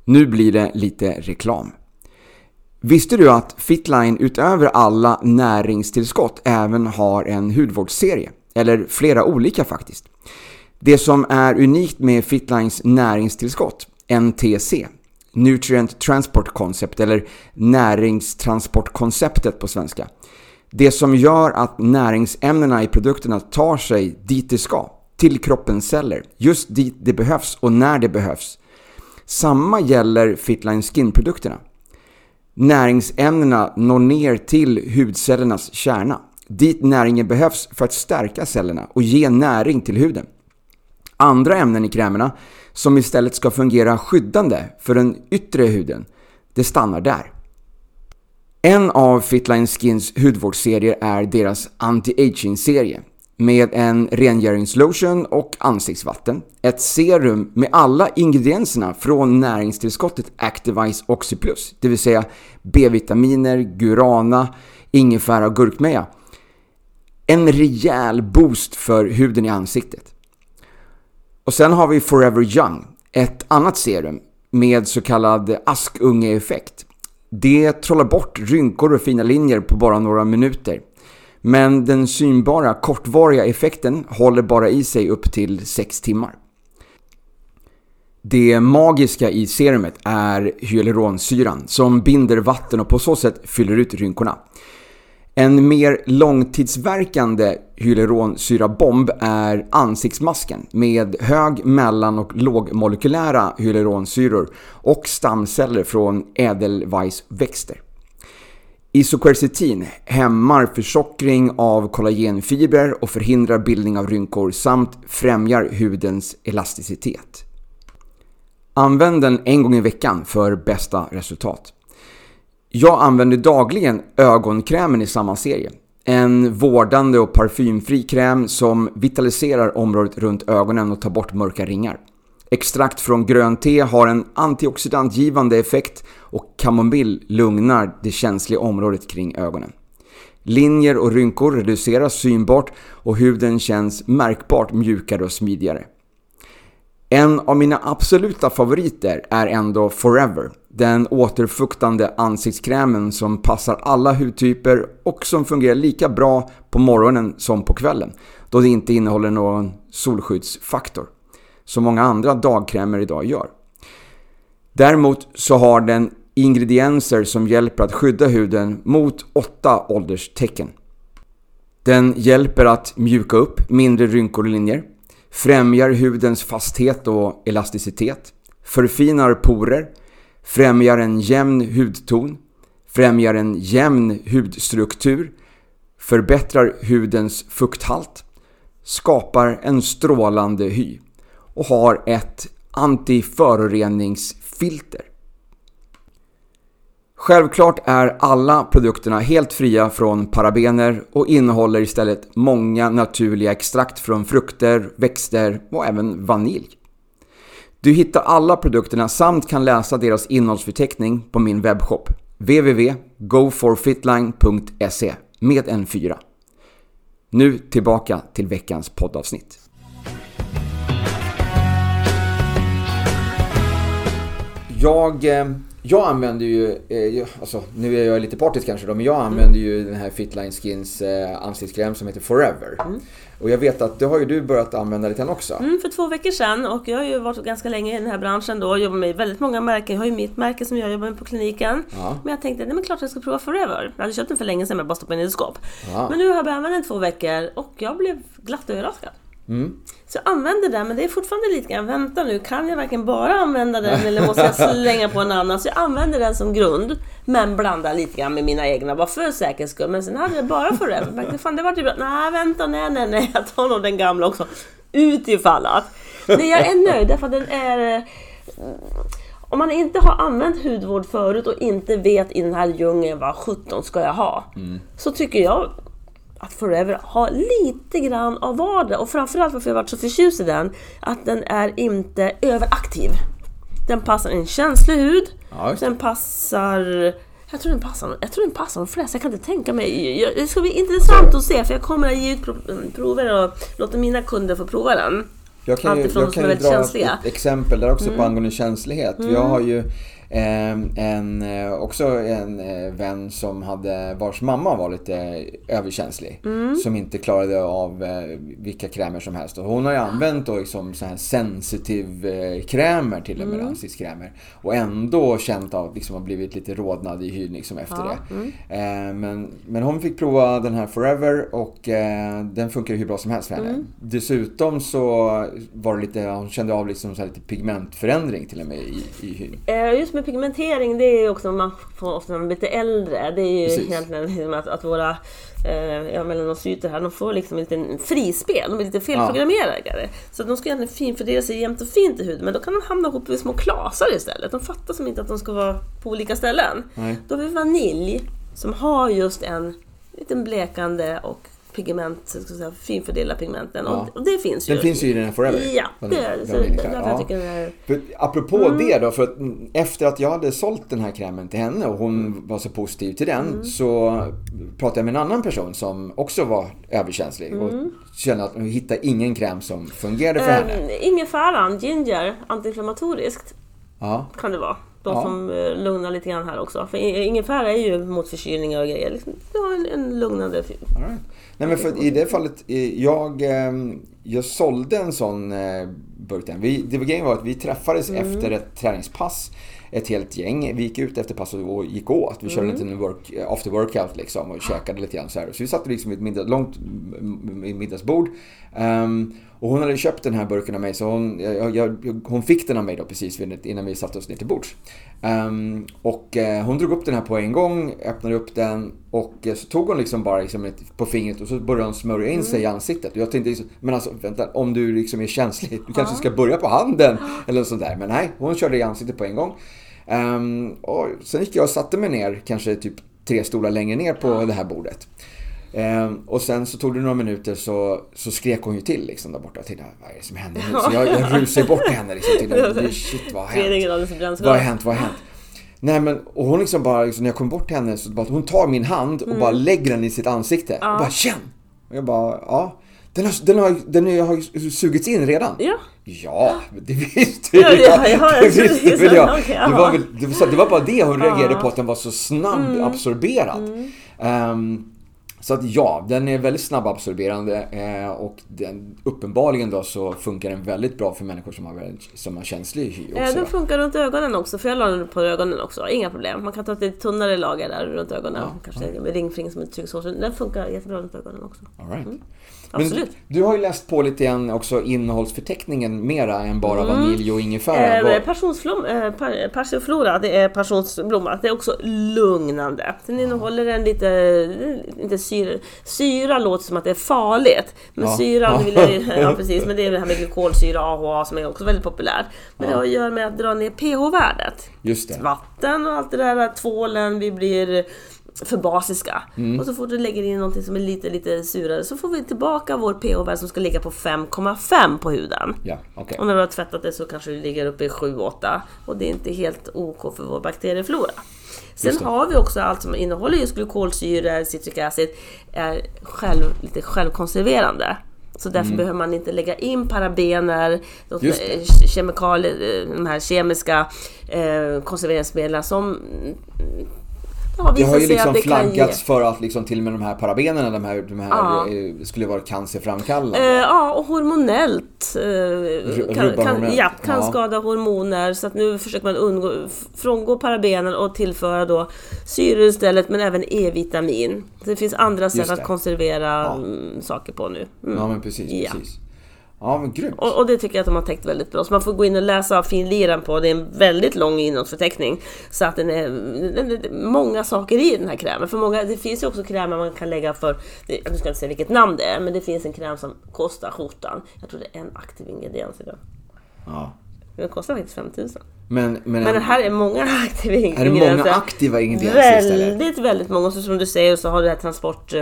Nu blir det lite reklam. Visste du att Fitline utöver alla näringstillskott även har en hudvårdsserie? Eller flera olika faktiskt. Det som är unikt med Fitlines näringstillskott, NTC, Nutrient Transport Concept eller näringstransportkonceptet på svenska. Det som gör att näringsämnena i produkterna tar sig dit det ska, till kroppens celler, just dit det behövs och när det behövs. Samma gäller Fitline Skin-produkterna. Näringsämnena når ner till hudcellernas kärna, dit näringen behövs för att stärka cellerna och ge näring till huden. Andra ämnen i krämerna som istället ska fungera skyddande för den yttre huden, det stannar där. En av Fitline Skins hudvårdsserier är deras anti-aging-serie med en rengöringslotion och ansiktsvatten, ett serum med alla ingredienserna från näringstillskottet Activise Oxyplus, det vill säga B-vitaminer, gurana, ingefära och gurkmeja. En rejäl boost för huden i ansiktet. Och sen har vi Forever Young, ett annat serum med så kallad askungeeffekt. Det trollar bort rynkor och fina linjer på bara några minuter. Men den synbara kortvariga effekten håller bara i sig upp till 6 timmar. Det magiska i serumet är hyaluronsyran som binder vatten och på så sätt fyller ut rynkorna. En mer långtidsverkande hyaluronsyrabomb är ansiktsmasken med hög-, mellan- och lågmolekylära hyaluronsyror och stamceller från ädelweissväxter. Isoquercetin hämmar försockring av kollagenfibrer och förhindrar bildning av rynkor samt främjar hudens elasticitet. Använd den en gång i veckan för bästa resultat. Jag använder dagligen ögonkrämen i samma serie. En vårdande och parfymfri kräm som vitaliserar området runt ögonen och tar bort mörka ringar. Extrakt från grönt te har en antioxidantgivande effekt och kamomill lugnar det känsliga området kring ögonen. Linjer och rynkor reduceras synbart och huden känns märkbart mjukare och smidigare. En av mina absoluta favoriter är ändå Forever, den återfuktande ansiktskrämen som passar alla hudtyper och som fungerar lika bra på morgonen som på kvällen, då det inte innehåller någon solskyddsfaktor, som många andra dagkrämer idag gör. Däremot så har den ingredienser som hjälper att skydda huden mot åtta ålderstecken. Den hjälper att mjuka upp mindre rynkor och linjer, främjar hudens fasthet och elasticitet, förfinar porer, främjar en jämn hudton, främjar en jämn hudstruktur, förbättrar hudens fukthalt, skapar en strålande hy och har ett antiföroreningsfilter. Självklart är alla produkterna helt fria från parabener och innehåller istället många naturliga extrakt från frukter, växter och även vanilj. Du hittar alla produkterna samt kan läsa deras innehållsförteckning på min webbshop www.goforfitline.se med en fyra. Nu tillbaka till veckans poddavsnitt. Jag eh, jag använder ju, eh, alltså, nu är jag lite partisk kanske då, men jag använder ju den här Fitline Skins eh, ansiktskräm som heter Forever. Mm. Och jag vet att det har ju du börjat använda lite också. Mm, för två veckor sedan och jag har ju varit ganska länge i den här branschen då och jobbat med väldigt många märken. Jag har ju mitt märke som jag jobbar med på kliniken. Ja. Men jag tänkte, nej men klart jag ska prova Forever. Jag hade köpt den för länge sedan men bara stoppat in i ett skåp. Ja. Men nu har jag börjat använda den två veckor och jag blev glatt överraskad. Mm. Så jag använder den, men det är fortfarande lite grann, vänta nu, kan jag verkligen bara använda den eller måste jag slänga på en annan? Så jag använder den som grund, men blandar lite grann med mina egna, bara för säkerhets skull. Men sen hade jag bara Forever. Men fan, det var bra. Nej, vänta, nej, nej, nej, jag tar nog den gamla också. Utifall att. Nej, jag är nöjd, därför att den är... Om man inte har använt hudvård förut och inte vet i den här djungeln vad 17 ska jag ha, mm. så tycker jag att Forever har lite grann av vardera och framförallt varför jag varit så förtjust i den, att den är inte överaktiv. Den passar en känslig hud, ja, den passar jag tror den passar, jag tror den passar de flesta, jag kan inte tänka mig. Det ska bli intressant att se för jag kommer att ge ut prover och låta mina kunder få prova den. Jag kan ju, jag kan ju dra känsliga. ett exempel där också mm. på angående känslighet. Mm. Jag har ju en, eh, också en eh, vän som hade, vars mamma var lite överkänslig. Mm. Som inte klarade av eh, vilka krämer som helst. Och hon har ju använt då liksom så här sensitive krämer till och med, mm. ansiktskrämer. Och ändå känt av liksom har blivit lite rodnad i hyn liksom efter ja. det. Mm. Ehm, men, men hon fick prova den här Forever och den funkar hur bra som helst för henne. Mm. Dessutom så var det lite, hon kände av liksom så lite pigmentförändring till och med i, i hyn. Just just med pigmentering, det är också man får ofta när man blir lite äldre. Det är ju Precis. egentligen liksom att, att våra eh, ja, melanocyter här, de får liksom en liten frispel. De är lite felprogrammerade. Så att de ska egentligen finfördela sig jämnt och fint i huden. Men då kan de hamna ihop i små klasar istället. De fattar som inte att de ska vara på olika ställen. Nej. Då har vi vanilj som har just en liten blekande och pigment, ska säga, finfördela pigmenten. Ja. Och, och det finns ju. Den finns ju i den här Forever. Ja, Den- det är. Så den är därför klar. jag Ja. tycker den är... För, apropå det då, för att mm, efter att jag hade sålt den här krämen till henne och hon var så positiv till den Mm. så pratade jag med en annan person som också var överkänslig och Mm. kände att hon hittade ingen kräm som fungerade för henne. Eh, ingefäran, ginger, antiinflammatoriskt Ja. kan det vara. De Ja. som eh, lugnar lite grann här också. För ingefära är ju mot förkylningar och grejer. Liksom, Det har en, en lugnande... All right. Nej men för i det fallet, jag, ehm, jag sålde en sån eh, burk. Vi, det var grejen var att vi träffades Mm. efter ett träningspass. Ett helt gäng. Vi gick ut efter passet och gick åt. Vi körde Mm. en liten work, eh, after workout liksom och käkade lite grann så här. Så vi satt liksom vid ett middag, långt mm, i middagsbord. Ehm, och hon hade köpt den här burken av mig så hon, jag, jag, hon fick den av mig då precis innan vi satte oss ner till bords. Ehm, och eh, hon drog upp den här på en gång, öppnade upp den och eh, så tog hon liksom bara liksom ett, på fingret och så började hon smörja in sig i ansiktet. Och jag tänkte liksom, men alltså vänta, om du liksom är känslig, du kanske ska börja på handen eller sånt där. Men nej, hon körde i ansiktet på en gång. Ehm, och sen gick jag och satte mig ner, kanske typ tre stolar längre ner på det här bordet. Ehm, och sen så tog det några minuter så, så skrek hon ju till liksom där borta. Titta, vad är det som händer nu? Så jag, jag rusade bort till henne liksom. Titta, shit, vad har hänt? Vad har hänt? Vad har hänt? Nej men, och hon liksom bara, liksom, när jag kom bort till henne så bara, hon tar min hand och bara lägger den i sitt ansikte. Och bara känn! Och jag bara, ja. Den har, den har, den har, sugits in redan. Ja. Ja, det visste Ja, jag. ja, ja, det visste väl jag. Det ja. var, väl, det, var, bara det hon reagerade Ja. på, att den var så snabb Mm. absorberad. Ehm, så att ja, den är väldigt snabbabsorberande eh, och den, uppenbarligen då så funkar den väldigt bra för människor som har, väldigt- som har känslig hy Eh, också. Den funkar runt ögonen också, för jag la den på ögonen också. Inga problem. Man kan ta ett lite tunnare lager där runt ögonen. Kanske med ringfring som ett trycksår. Så Den funkar jättebra runt ögonen också. All right. Mm. Absolut. du har ju läst på lite grann också innehållsförteckningen mera än bara Mm. vanilj och ingefära. Eh, passionsflom, eh, det är passionsblomma. Det är också lugnande. Den innehåller en lite, inte syra. Syra låter som att det är farligt. Men Ja. syra, Ja. vill ja precis. Men det är det här med glykolsyra, AHA, som är också väldigt populärt. Men det har att göra med att dra ner pH-värdet. Just det. Vatten och allt det där, tvålen, vi blir för basiska. Mm. Och så fort du lägger in någonting som är lite, lite surare så får vi tillbaka vår pH-värde som ska ligga på 5,5 på huden. Ja, okej. Och när du har tvättat det så kanske det ligger uppe i 7-8 och det är inte helt OK för vår bakterieflora. Sen har vi också allt som innehåller just glykolsyra, citric acid, är själv, lite självkonserverande. Så därför behöver man inte lägga in parabener, Mm. Kemikalier, eh, de här kemiska eh, konserveringsmedlen som det har Det har ju liksom flaggats för att liksom till och med de här parabenerna, de här, de här Ja. eh, skulle vara cancerframkallande. Eh, ja, och hormonellt eh, kan, kan, ja, kan Ja. skada hormoner. Så att nu försöker man undgå, frångå parabener och tillföra då syre istället, men även E-vitamin. Det finns andra sätt att konservera mm, saker på nu. Mm. Ja men precis, precis. Ja men grymt. Och, och det tycker jag att de har täckt väldigt bra. Så man får gå in och läsa finliran på. Det är en väldigt lång innehållsförteckning. Så att den är, den är många saker i den här krämen. För många, det finns ju också krämer man kan lägga för, jag ska inte säga vilket namn det är, men det finns en kräm som kostar skjortan. Jag tror det är en aktiv ingrediens i den. Ja. Den kostar faktiskt 5000. Men, men, Men här är många aktiva är det ingredienser. många aktiva ingredienser istället? Väldigt, väldigt många. Så som du säger så har du det här transport...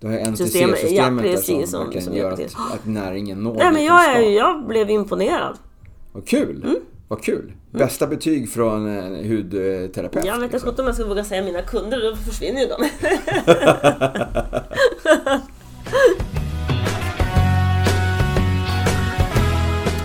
Du har System- NTC-systemet ja, precis, som, som- som gör att, att näringen når Nej men jag, är, jag blev imponerad. Vad kul! Mm. Vad kul! Bästa betyg från en hudterapeut. Jag vet liksom. inte om jag ska våga säga mina kunder, då försvinner ju de.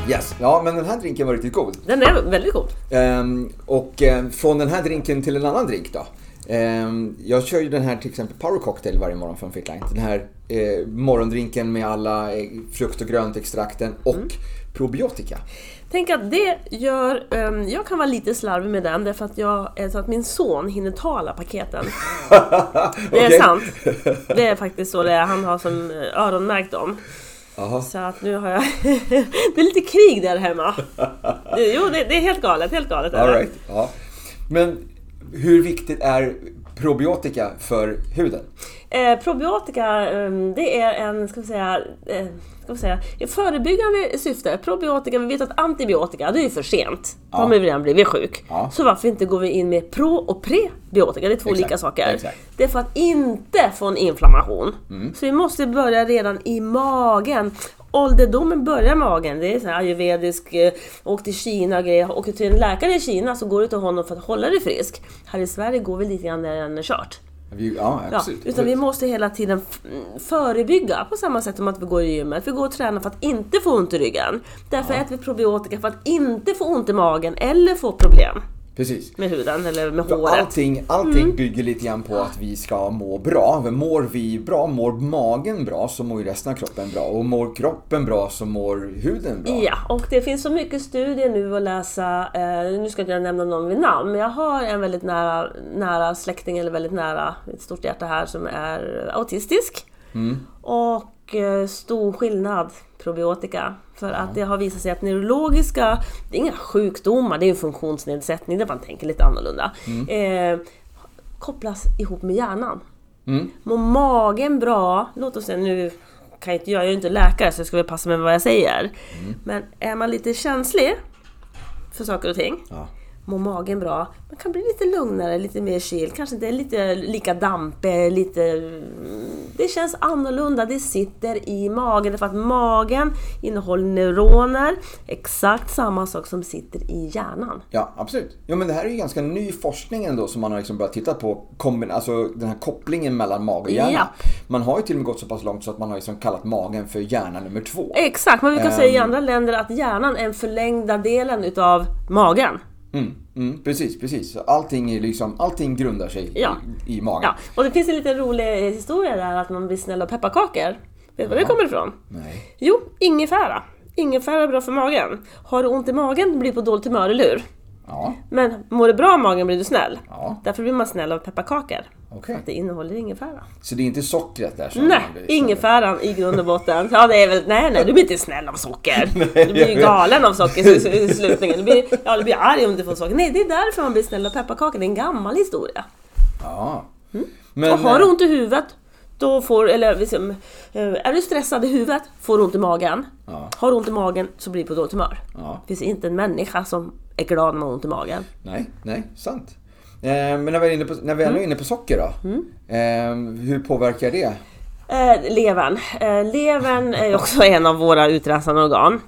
Yes. Ja, men den här drinken var riktigt god. Den är väldigt god. Ehm, och eh, från den här drinken till en annan drink då. Ehm, jag kör ju den här till exempel Power Cocktail varje morgon från Fitline. Den här eh, morgondrinken med alla eh, frukt och gröntextrakten och Mm. probiotika. Tänk att det gör... ehm, jag kan vara lite slarvig med den därför att jag så att min son hinner ta alla paketen. Det är sant. Det är faktiskt så det är. Han har som eh, öronmärkt dem. Jaha. Så att nu har jag... det är lite krig där hemma. Jo, det, det är helt galet. Helt galet. All right. ja. Men hur viktigt är probiotika för huden? Eh, probiotika, eh, det är en, ska vi säga, eh, ska vi säga, förebyggande syfte. Probiotika, vi vet att antibiotika, det är ju för sent. Då har ju redan blivit sjuk. Ja. Så varför inte går vi in med pro och prebiotika? Det är två Exakt, olika saker. exakt. Det är för att inte få en inflammation. Mm. Så vi måste börja redan i magen. Ålderdomen börjar i magen. Det är så här ayurvedisk, eh, åk till Kina och grejer. Åker till en läkare i Kina så går du till honom för att hålla dig frisk. Här i Sverige går vi lite grann när den är kört. Vi- Ja, Ja, absolut. utan vi måste hela tiden förebygga på samma sätt som att vi går i gymmet. Vi går och tränar för att inte få ont i ryggen. Därför äter vi probiotika för att inte få ont i magen eller få problem Precis. med huden eller med håret. allting, allting bygger lite grann på att vi ska må bra. Mår vi bra, mår magen bra så mår ju resten av kroppen bra. Och mår kroppen bra så mår huden bra. Ja, och det finns så mycket studier nu att läsa. Eh, nu ska inte jag nämna någon vid namn, men jag har en väldigt nära, nära släkting, eller väldigt nära, ett stort hjärta här, som är autistisk. Och eh, stor skillnad probiotika. För att det har visat sig att neurologiska, det är inga sjukdomar, det är en funktionsnedsättning där man tänker lite annorlunda. Eh, kopplas ihop med hjärnan. Mm. Mår magen bra, låt oss säga nu kan jag, inte, jag är ju inte läkare så jag ska väl passa mig med vad jag säger. Mm. Men är man lite känslig för saker och ting, Ja. Mår magen bra, man kan bli lite lugnare, lite mer chill, kanske inte lite lika dampig, lite... mm, Det känns annorlunda, det sitter i magen för att magen innehåller neuroner, exakt samma sak som sitter i hjärnan. Ja, absolut. Ja, men det här är ju ganska ny forskning ändå som man har liksom börjat titta på. Kombin- alltså den här kopplingen mellan mag och hjärna. Ja. Man har ju till och med gått så pass långt så att man har liksom kallat magen för hjärna nummer två. Exakt, man brukar Ehm. säga i andra länder att hjärnan är en förlängda delen utav magen. Mm, mm, precis, precis. Allting, är liksom, allting grundar sig Ja. i, i magen. Ja, och det finns en liten rolig historia där att man blir snäll av pepparkakor. Vet du var det kommer ifrån? Nej. Jo, ingefära. Ingefära är bra för magen. Har du ont i magen blir du på dåligt humör, eller hur? Ja, Men mår du bra i magen blir du snäll. Ja. Därför blir man snäll av pepparkakor. Okej. Att det innehåller ingefära. Så det är inte sockret där som Nej, blir ingefäran i grund och botten. Ja, det är väl, nej, nej, du blir inte snäll av socker. Du blir ju galen av socker i- slutningen. Du blir, ja, du blir arg om du får socker. Nej, det är därför man blir snäll av pepparkakor. Det är en gammal historia. Ja. Men, Och har du eh, ont i huvudet, då får, eller liksom, är du stressad i huvudet får du ont i magen. Ja. Har du ont i magen så blir du på dåligt humör. Ja. Det finns inte en människa som är glad när man har ont i magen. Nej, nej, sant. Eh, men när vi är inne på, när vi ändå är Mm. inne på socker då. Eh, hur påverkar det? Eh, levern. Eh, levern är också en av våra utrensande organ.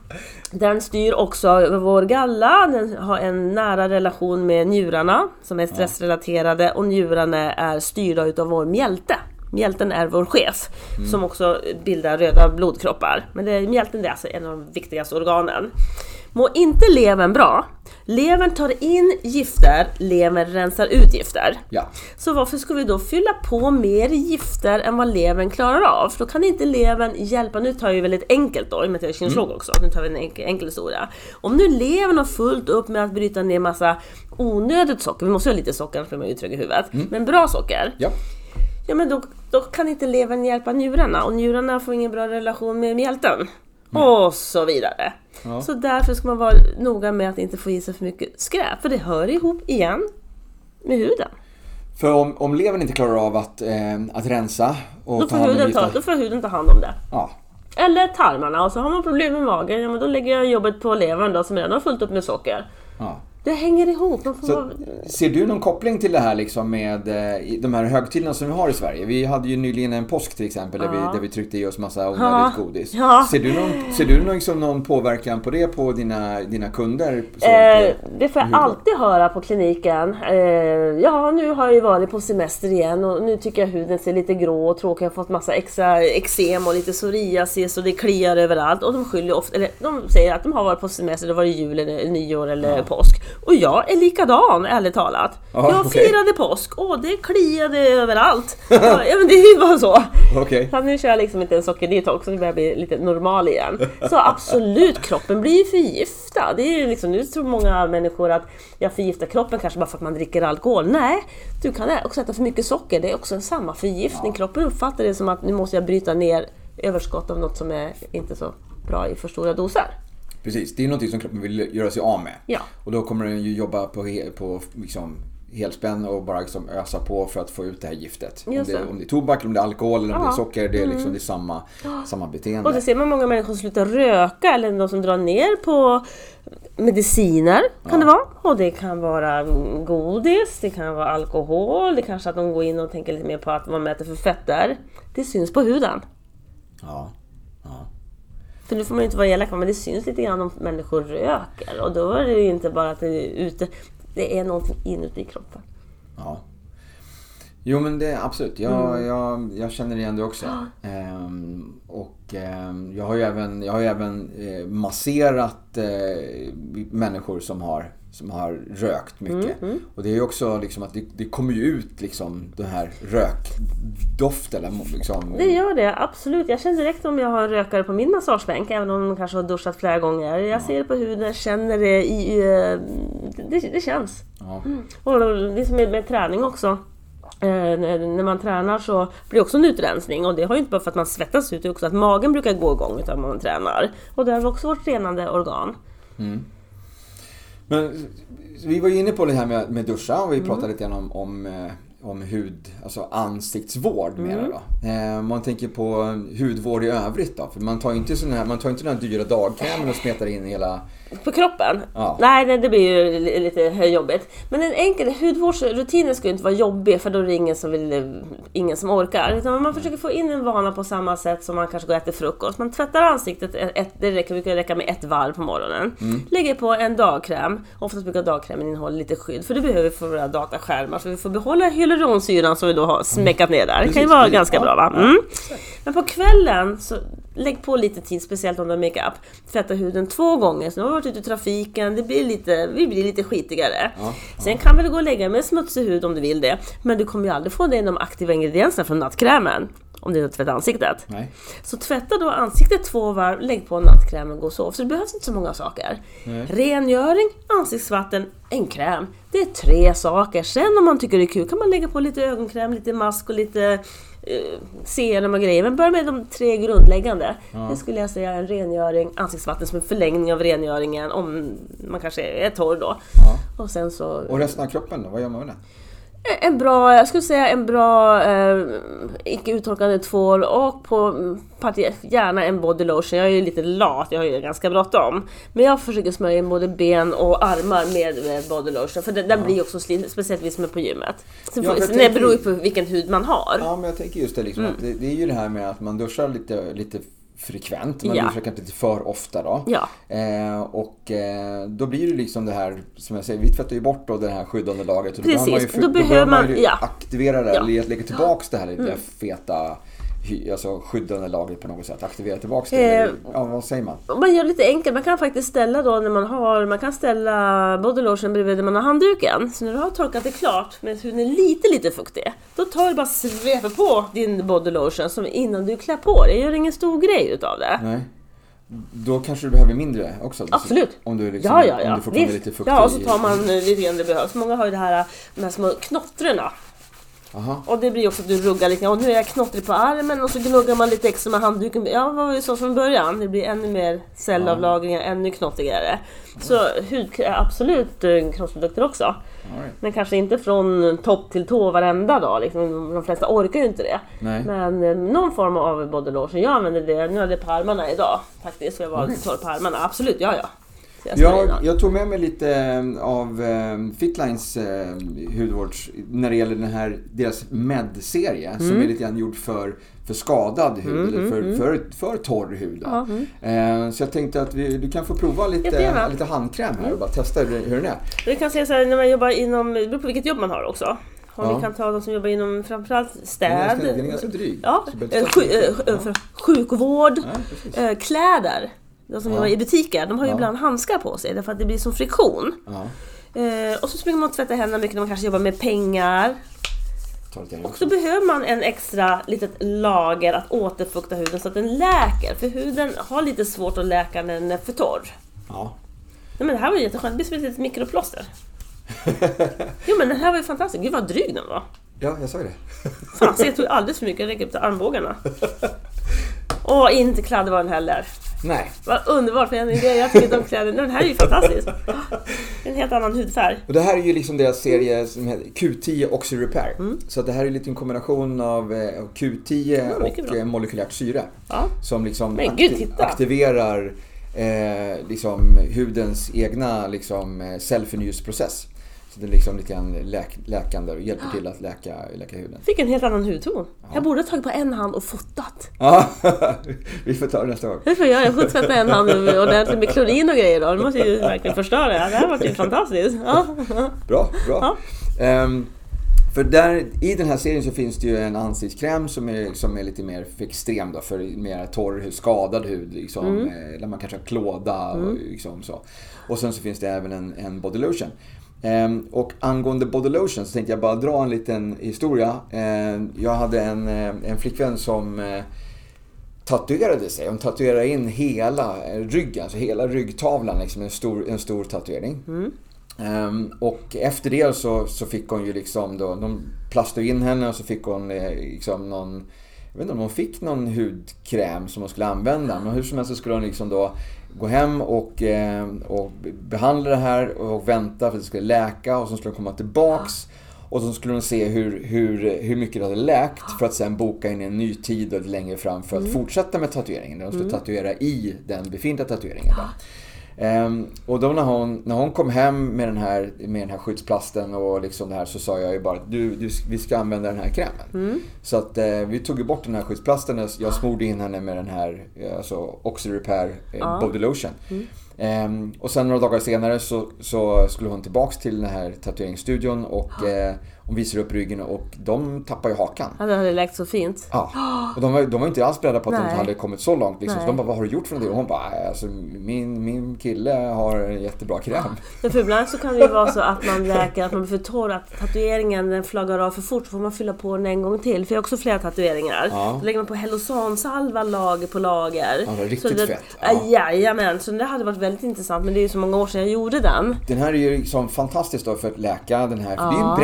Den styr också vår galla, den har en nära relation med njurarna som är stressrelaterade och njurarna är styrda utav vår mjälte. Mjälten är vår chef som också bildar röda blodkroppar. Men det, är- mjälten är alltså en av de viktigaste organen. Mår inte levern bra, levern tar in gifter, levern rensar ut gifter. Ja. Så varför ska vi då fylla på mer gifter än vad levern klarar av? För då kan inte levern hjälpa. Nu tar jag ju väldigt enkelt då, i och med att jag är kinesiolog också. Nu tar vi en enkel, enkel historia. Om nu levern har fullt upp med att bryta ner massa onödigt socker, vi måste ha lite socker annars blir man ju trög i huvudet. Men bra socker, Ja. ja men då, då kan inte levern hjälpa njurarna och njurarna får ingen bra relation med mjälten. Och så vidare. Ja. Så därför ska man vara noga med att inte få i sig för mycket skräp, för det hör ihop igen med huden. För om, om levern inte klarar av att, eh, att rensa och Då ta får, om huden ta, då får huden ta hand om det. Ja. Eller tarmarna och så har man problem med magen, ja men då lägger jag jobbet på levern då som redan har fullt upp med socker. ja. Det hänger ihop. Man Så, vara... ser du någon koppling till det här liksom med eh, de här högtiderna som vi har i Sverige? Vi hade ju nyligen en påsk till exempel där, vi, Ja. där vi tryckte i oss massa Ja. onödigt godis. Ja. Ser du, någon, ser du någon, liksom någon påverkan på det på dina, dina kunder? Så, Eh, det får jag alltid höra på kliniken. Eh, ja, nu har jag ju varit på semester igen och nu tycker jag huden ser lite grå och tråkig. Jag har fått massa extra eksem och lite psoriasis och det kliar överallt. Och de skyller ofta, eller de säger att de har varit på semester, det var jul eller nyår eller påsk. Och jag är likadan, ärligt talat. Ja, jag okej. firade påsk, och det kliade överallt. ja, men det är ju bara så. Så nu kör jag liksom inte en sockerdetox, nu börjar jag bli lite normal igen. Så absolut, kroppen blir förgiftad. Det är ju liksom, nu tror många människor att jag förgiftar kroppen kanske bara för att man dricker alkohol. Nej, du kan också äta för mycket socker, det är också samma förgiftning. Kroppen uppfattar det som att nu måste jag bryta ner överskott av något som är inte så bra i för stora doser. Precis, det är någonting som kroppen vill göra sig av med. Ja. Och då kommer den ju jobba på, på liksom, helspänn och bara liksom ösa på för att få ut det här giftet. Om det, det. om det är tobak, om det är alkohol eller om det är Ja. socker. Det är, liksom, det är samma, samma beteende. Och det ser man många människor som slutar röka eller de som drar ner på mediciner kan det vara. Och det kan vara godis, det kan vara alkohol, det kanske att de går in och tänker lite mer på att vad man äter för fetter. Det syns på huden. Ja. ja. För nu får man ju inte vara elak, men det syns lite grann om människor röker. Och då är det ju inte bara att det är ute, det är någonting inuti kroppen. Ja. Jo men det absolut. Jag, Mm. jag, jag känner igen det också. Ehm, och ehm, jag har ju även, jag har även eh, masserat eh, människor som har, som har rökt mycket. Mm, Och det är ju också liksom att det, det kommer ju ut liksom den här rökdoften. Liksom, Det gör det, absolut. Jag känner direkt om jag har rökare på min massagebänk, även om de kanske har duschat flera gånger. Jag ser det på huden, känner det i... eh, Det, det känns. ja. Och det är som med, med träning också. Eh, när, man tränar så blir det också en utrensning och det har ju inte bara för att man svettas ut, det är också att magen brukar gå igång utan man tränar. Och det har också vårt renande organ. Men vi var ju inne på det här med, med duscha och vi Mm. pratade lite grann om, om, eh, om hud, alltså ansiktsvård Mm. mera då. Eh, man tänker på hudvård i övrigt då. För man tar ju inte sån här, man tar inte den här dyra dagkrämen och smetar in hela... På kroppen? Ja. Nej, det, det blir ju li- lite jobbigt. Men en enkel hudvårdsrutin ska ju inte vara jobbig för då är det ingen som, vill, ingen som orkar. Utan man försöker få in en vana på samma sätt som man kanske går och äter frukost. Man tvättar ansiktet, ett, det räcker, brukar räcka med ett varv på morgonen. Lägger på en dagkräm. Oftast brukar dagkrämen innehålla lite skydd för det behöver vi för våra dataskärmar. Så vi får behålla hyaluronsyran som vi då har smäckat ner där. Det kan ju vara ganska bra va? Mm. Men på kvällen, så lägg på lite tid, speciellt om du har makeup. Tvätta huden två gånger, så nu har vi varit ute i trafiken, det blir lite, vi blir lite skitigare. Ja, Sen kan väl gå och lägga med smutsig hud om du vill det, men du kommer ju aldrig få det de aktiva ingredienserna från nattkrämen. Om du inte tvättar ansiktet. Nej. Så tvätta då ansiktet två varv, lägg på nattkrämen, gå och sov. Så det behövs inte så många saker. Nej. Rengöring, ansiktsvatten, en kräm. Det är tre saker. Sen om man tycker det är kul kan man lägga på lite ögonkräm, lite mask och lite serum och grejer. Men börja med de tre grundläggande. Det skulle jag säga är en rengöring, ansiktsvatten som en förlängning av rengöringen om man kanske är torr då. Ja. Och sen så Och resten av kroppen då? Vad gör man med den? En bra, jag skulle säga en bra eh, icke uttorkande tvål och på mm, parti, gärna en body lotion. Jag är ju lite lat, jag har ju ganska bråttom. Men jag försöker smörja in både ben och armar med, med body lotion för den, den blir också slit, speciellt vi som är på gymmet. Sen Ja, det beror ju på vilken hud man har. Ja, men jag tänker just det liksom att det, det är ju det här med att man duschar lite, lite frekvent. Man Ja. duschar kanske inte för ofta då. Ja. Eh, och eh, då blir det liksom det här, som jag säger, vi tvättar ju bort då det här skyddande lagret. Och då Precis, behöver man ju, då behöver man man- ja. aktivera det, Ja. Mm. eller lägga tillbaks det här lite feta Alltså skyddande lagret på något sätt, aktivera tillbaks det. Eh, eller, ja, vad säger man? Man gör det lite enkelt, man kan faktiskt ställa då när man har, man kan ställa body lotion bredvid där man har handduken. Så när du har torkat det klart, men huden är lite lite fuktig, då tar du bara sveper på din body lotion som innan du klär på dig. Gör ingen stor grej utav det. Nej. Då kanske du behöver mindre också? Absolut. Om du, liksom, Ja, ja, ja. Om du fortfarande är lite fuktig. ja, och så tar man eh, lite grann det behövs. Många har ju det här, de här små knottrorna. Aha. Och det blir också att du ruggar lite. Och nu är jag knottrig på armen och så gnuggar man lite extra med handduken. Ja, det var ju så från början. Det blir ännu mer cellavlagringar, ännu knottrigare. Så hud är absolut eh, kroppsprodukter också. Right. Men kanske inte från topp till tå varenda dag. Liksom. De flesta orkar ju inte det. Nej. Men eh, någon form av body lotion. Jag använder det. Nu hade jag på armarna idag faktiskt. För jag var lite torr på armarna. Absolut, ja ja. Jag Jag, tog med mig lite eh, av eh, Fitlines eh, hudvårds, när det gäller den här, deras med-serie Mm. som är lite grann gjord för, för skadad hud eller för, för, för torr hud. mm. Så jag tänkte att vi, du kan få prova lite, lite handkräm här och bara testa hur, hur den är. Vi kan säga så här, när man jobbar inom, det beror på vilket jobb man har också. Om Ja. vi kan ta de som jobbar inom framförallt Den är städ, ganska, den är ganska dryg. ja, Så behöver inte ta sju, så mycket. för sjukvård, Ja, kläder. De som jobbar i butiker, de har ju ibland handskar på sig därför att det blir som friktion. Eh, och så springer man och tvättar händerna mycket när man kanske jobbar med pengar. Och så behöver man en extra litet lager att återfukta huden så att den läker. För huden har lite svårt att läka när den är för torr. Ja. Nej, men det här var ju jätteskönt, det blir som ett litet mikroplåster. Jo men den här var ju fantastisk, gud vad dryg den var. ja, jag sa ju det. Fan, så jag tog alldeles för mycket, jag räcker upp till armbågarna. Och inte kladdig var den heller. Nej. Vad underbart, för jag, tycker de kläderna, den här är ju fantastisk. En helt annan hudfärg. Och det här är ju liksom deras serie som heter Q10 Oxy Repair. Så att det här är lite en kombination av eh, Q10 Mm, mycket och bra. eh, molekylärt syre. Ja. Som liksom gud, aktiverar eh, liksom hudens egna liksom, eh, cellförnyelseprocess. Så det är liksom lite grann läk, läkande och hjälper till att läka, läka huden. Fick en helt annan hudton. Jag borde ha tagit på en hand och fotat. Ja, vi får ta det nästa gång. Det får jag göra. Jag får tvätta en hand ordentligt med klorin och grejer då. Det måste ju verkligen förstöra. Det här var ju fantastiskt. Ja. Bra, bra. Ehm, för där, i den här serien så finns det ju en ansiktskräm som är, som är lite mer för extrem då, för mer torr skadad hud, liksom, Mm. eh, där man kanske har klåda och liksom så. Och sen så finns det även en, en body lotion. Ehm, och angående body lotion så tänkte jag bara dra en liten historia. Ehm, jag hade en, eh, en flickvän som eh, tatuerade sig. Hon tatuerade in hela eh, ryggen, alltså hela ryggtavlan, liksom en stor, en stor tatuering. Ehm, och efter det så, så fick hon ju liksom då, de plastade in henne och så fick hon liksom någon, jag vet inte om hon fick någon hudkräm som hon skulle använda. Men hur som helst så skulle hon liksom då gå hem och, eh, och behandla det här och vänta för att det skulle läka och så skulle hon komma tillbaks. Och så skulle hon se hur, hur, hur mycket det hade läkt för att sen boka in en ny tid och längre fram för att fortsätta med tatueringen. Där hon skulle tatuera i den befintliga tatueringen. Då. Ehm, och då när hon, när hon kom hem med den, här, med den här skyddsplasten och liksom det här så sa jag ju bara att du, du, vi ska använda den här krämen. Så att eh, vi tog ju bort den här skyddsplasten. Jag smorde in henne med den här eh, alltså Oxy Repair eh, Body Lotion. Ehm, och sen några dagar senare så, så skulle hon tillbaks till den här tatueringsstudion och eh, hon visar upp ryggen och de tappar ju hakan. Ja, det hade läkt så fint. Ja, och de var, de var inte alls beredda på att de Nej. hade kommit så långt. Liksom. Så de bara, vad har du gjort för någonting? Och hon bara, "Nej, alltså, min, min kille har en jättebra kräm. Men för ibland så kan det ju vara så att man läker, att man blir för torr, att tatueringen den flaggar av för fort. Så får man fylla på den en gång till. För jag har också flera tatueringar. Ja. Då lägger man på Hellosan-salva lager på lager. Ja, det riktigt så det, fett. Ja. Ja. Jajamän, så det hade varit väldigt intressant. Men det är ju så många år sedan jag gjorde den. Den här är ju liksom fantastisk då för att läka den här, för det är ju Ja.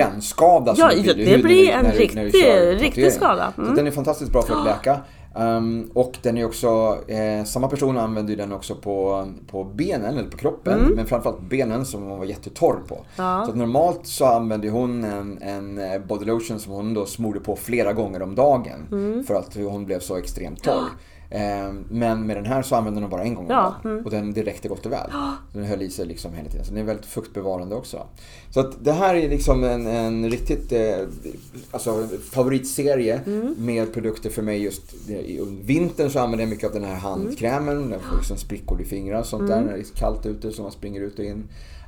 En brännskada som Ja, det huden blir en när du- när du riktig- riktig skada. Så Mm. den är fantastiskt bra för att läka. Um, och den är också, eh, samma person använder den också på, på benen, eller på kroppen. Men framförallt benen som hon var jättetorr på. Mm. Ja. Så normalt så använder hon en, en eh, body lotion som hon då smorde på flera gånger om dagen. Mm. För att hon blev så extremt torr. Eh, men med den här så använder hon bara en gång om Ja, dagen. Och den, det räckte gott och väl. Den höll i sig liksom hela tiden. Så den är väldigt fuktbevarande också. Så att det här är liksom en, en riktigt eh, alltså, favoritserie med produkter för mig just i vintern så använder jag mycket av den här handkrämen. Den får liksom sprickor i fingrar och sånt där när det är kallt ute så man springer ut och in.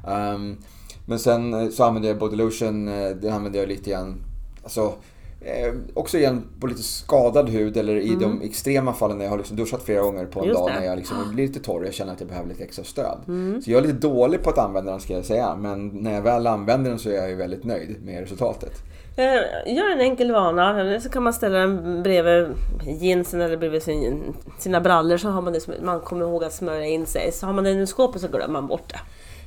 Um, men sen eh, så använder jag body lotion, eh, den använder jag lite grann, alltså Eh, också igen på lite skadad hud eller i de extrema fallen när jag har liksom duschat flera gånger på en Just dag det. när jag liksom blir lite torr och jag känner att jag behöver lite extra stöd. Så jag är lite dålig på att använda den ska jag säga men när jag väl använder den så är jag ju väldigt nöjd med resultatet. Eh, Gör en enkel vana, eller så kan man ställa den bredvid jeansen eller bredvid sin, sina brallor så har man det, som- man kommer ihåg att smörja in sig. Så har man den i skåpet så glömmer man bort det.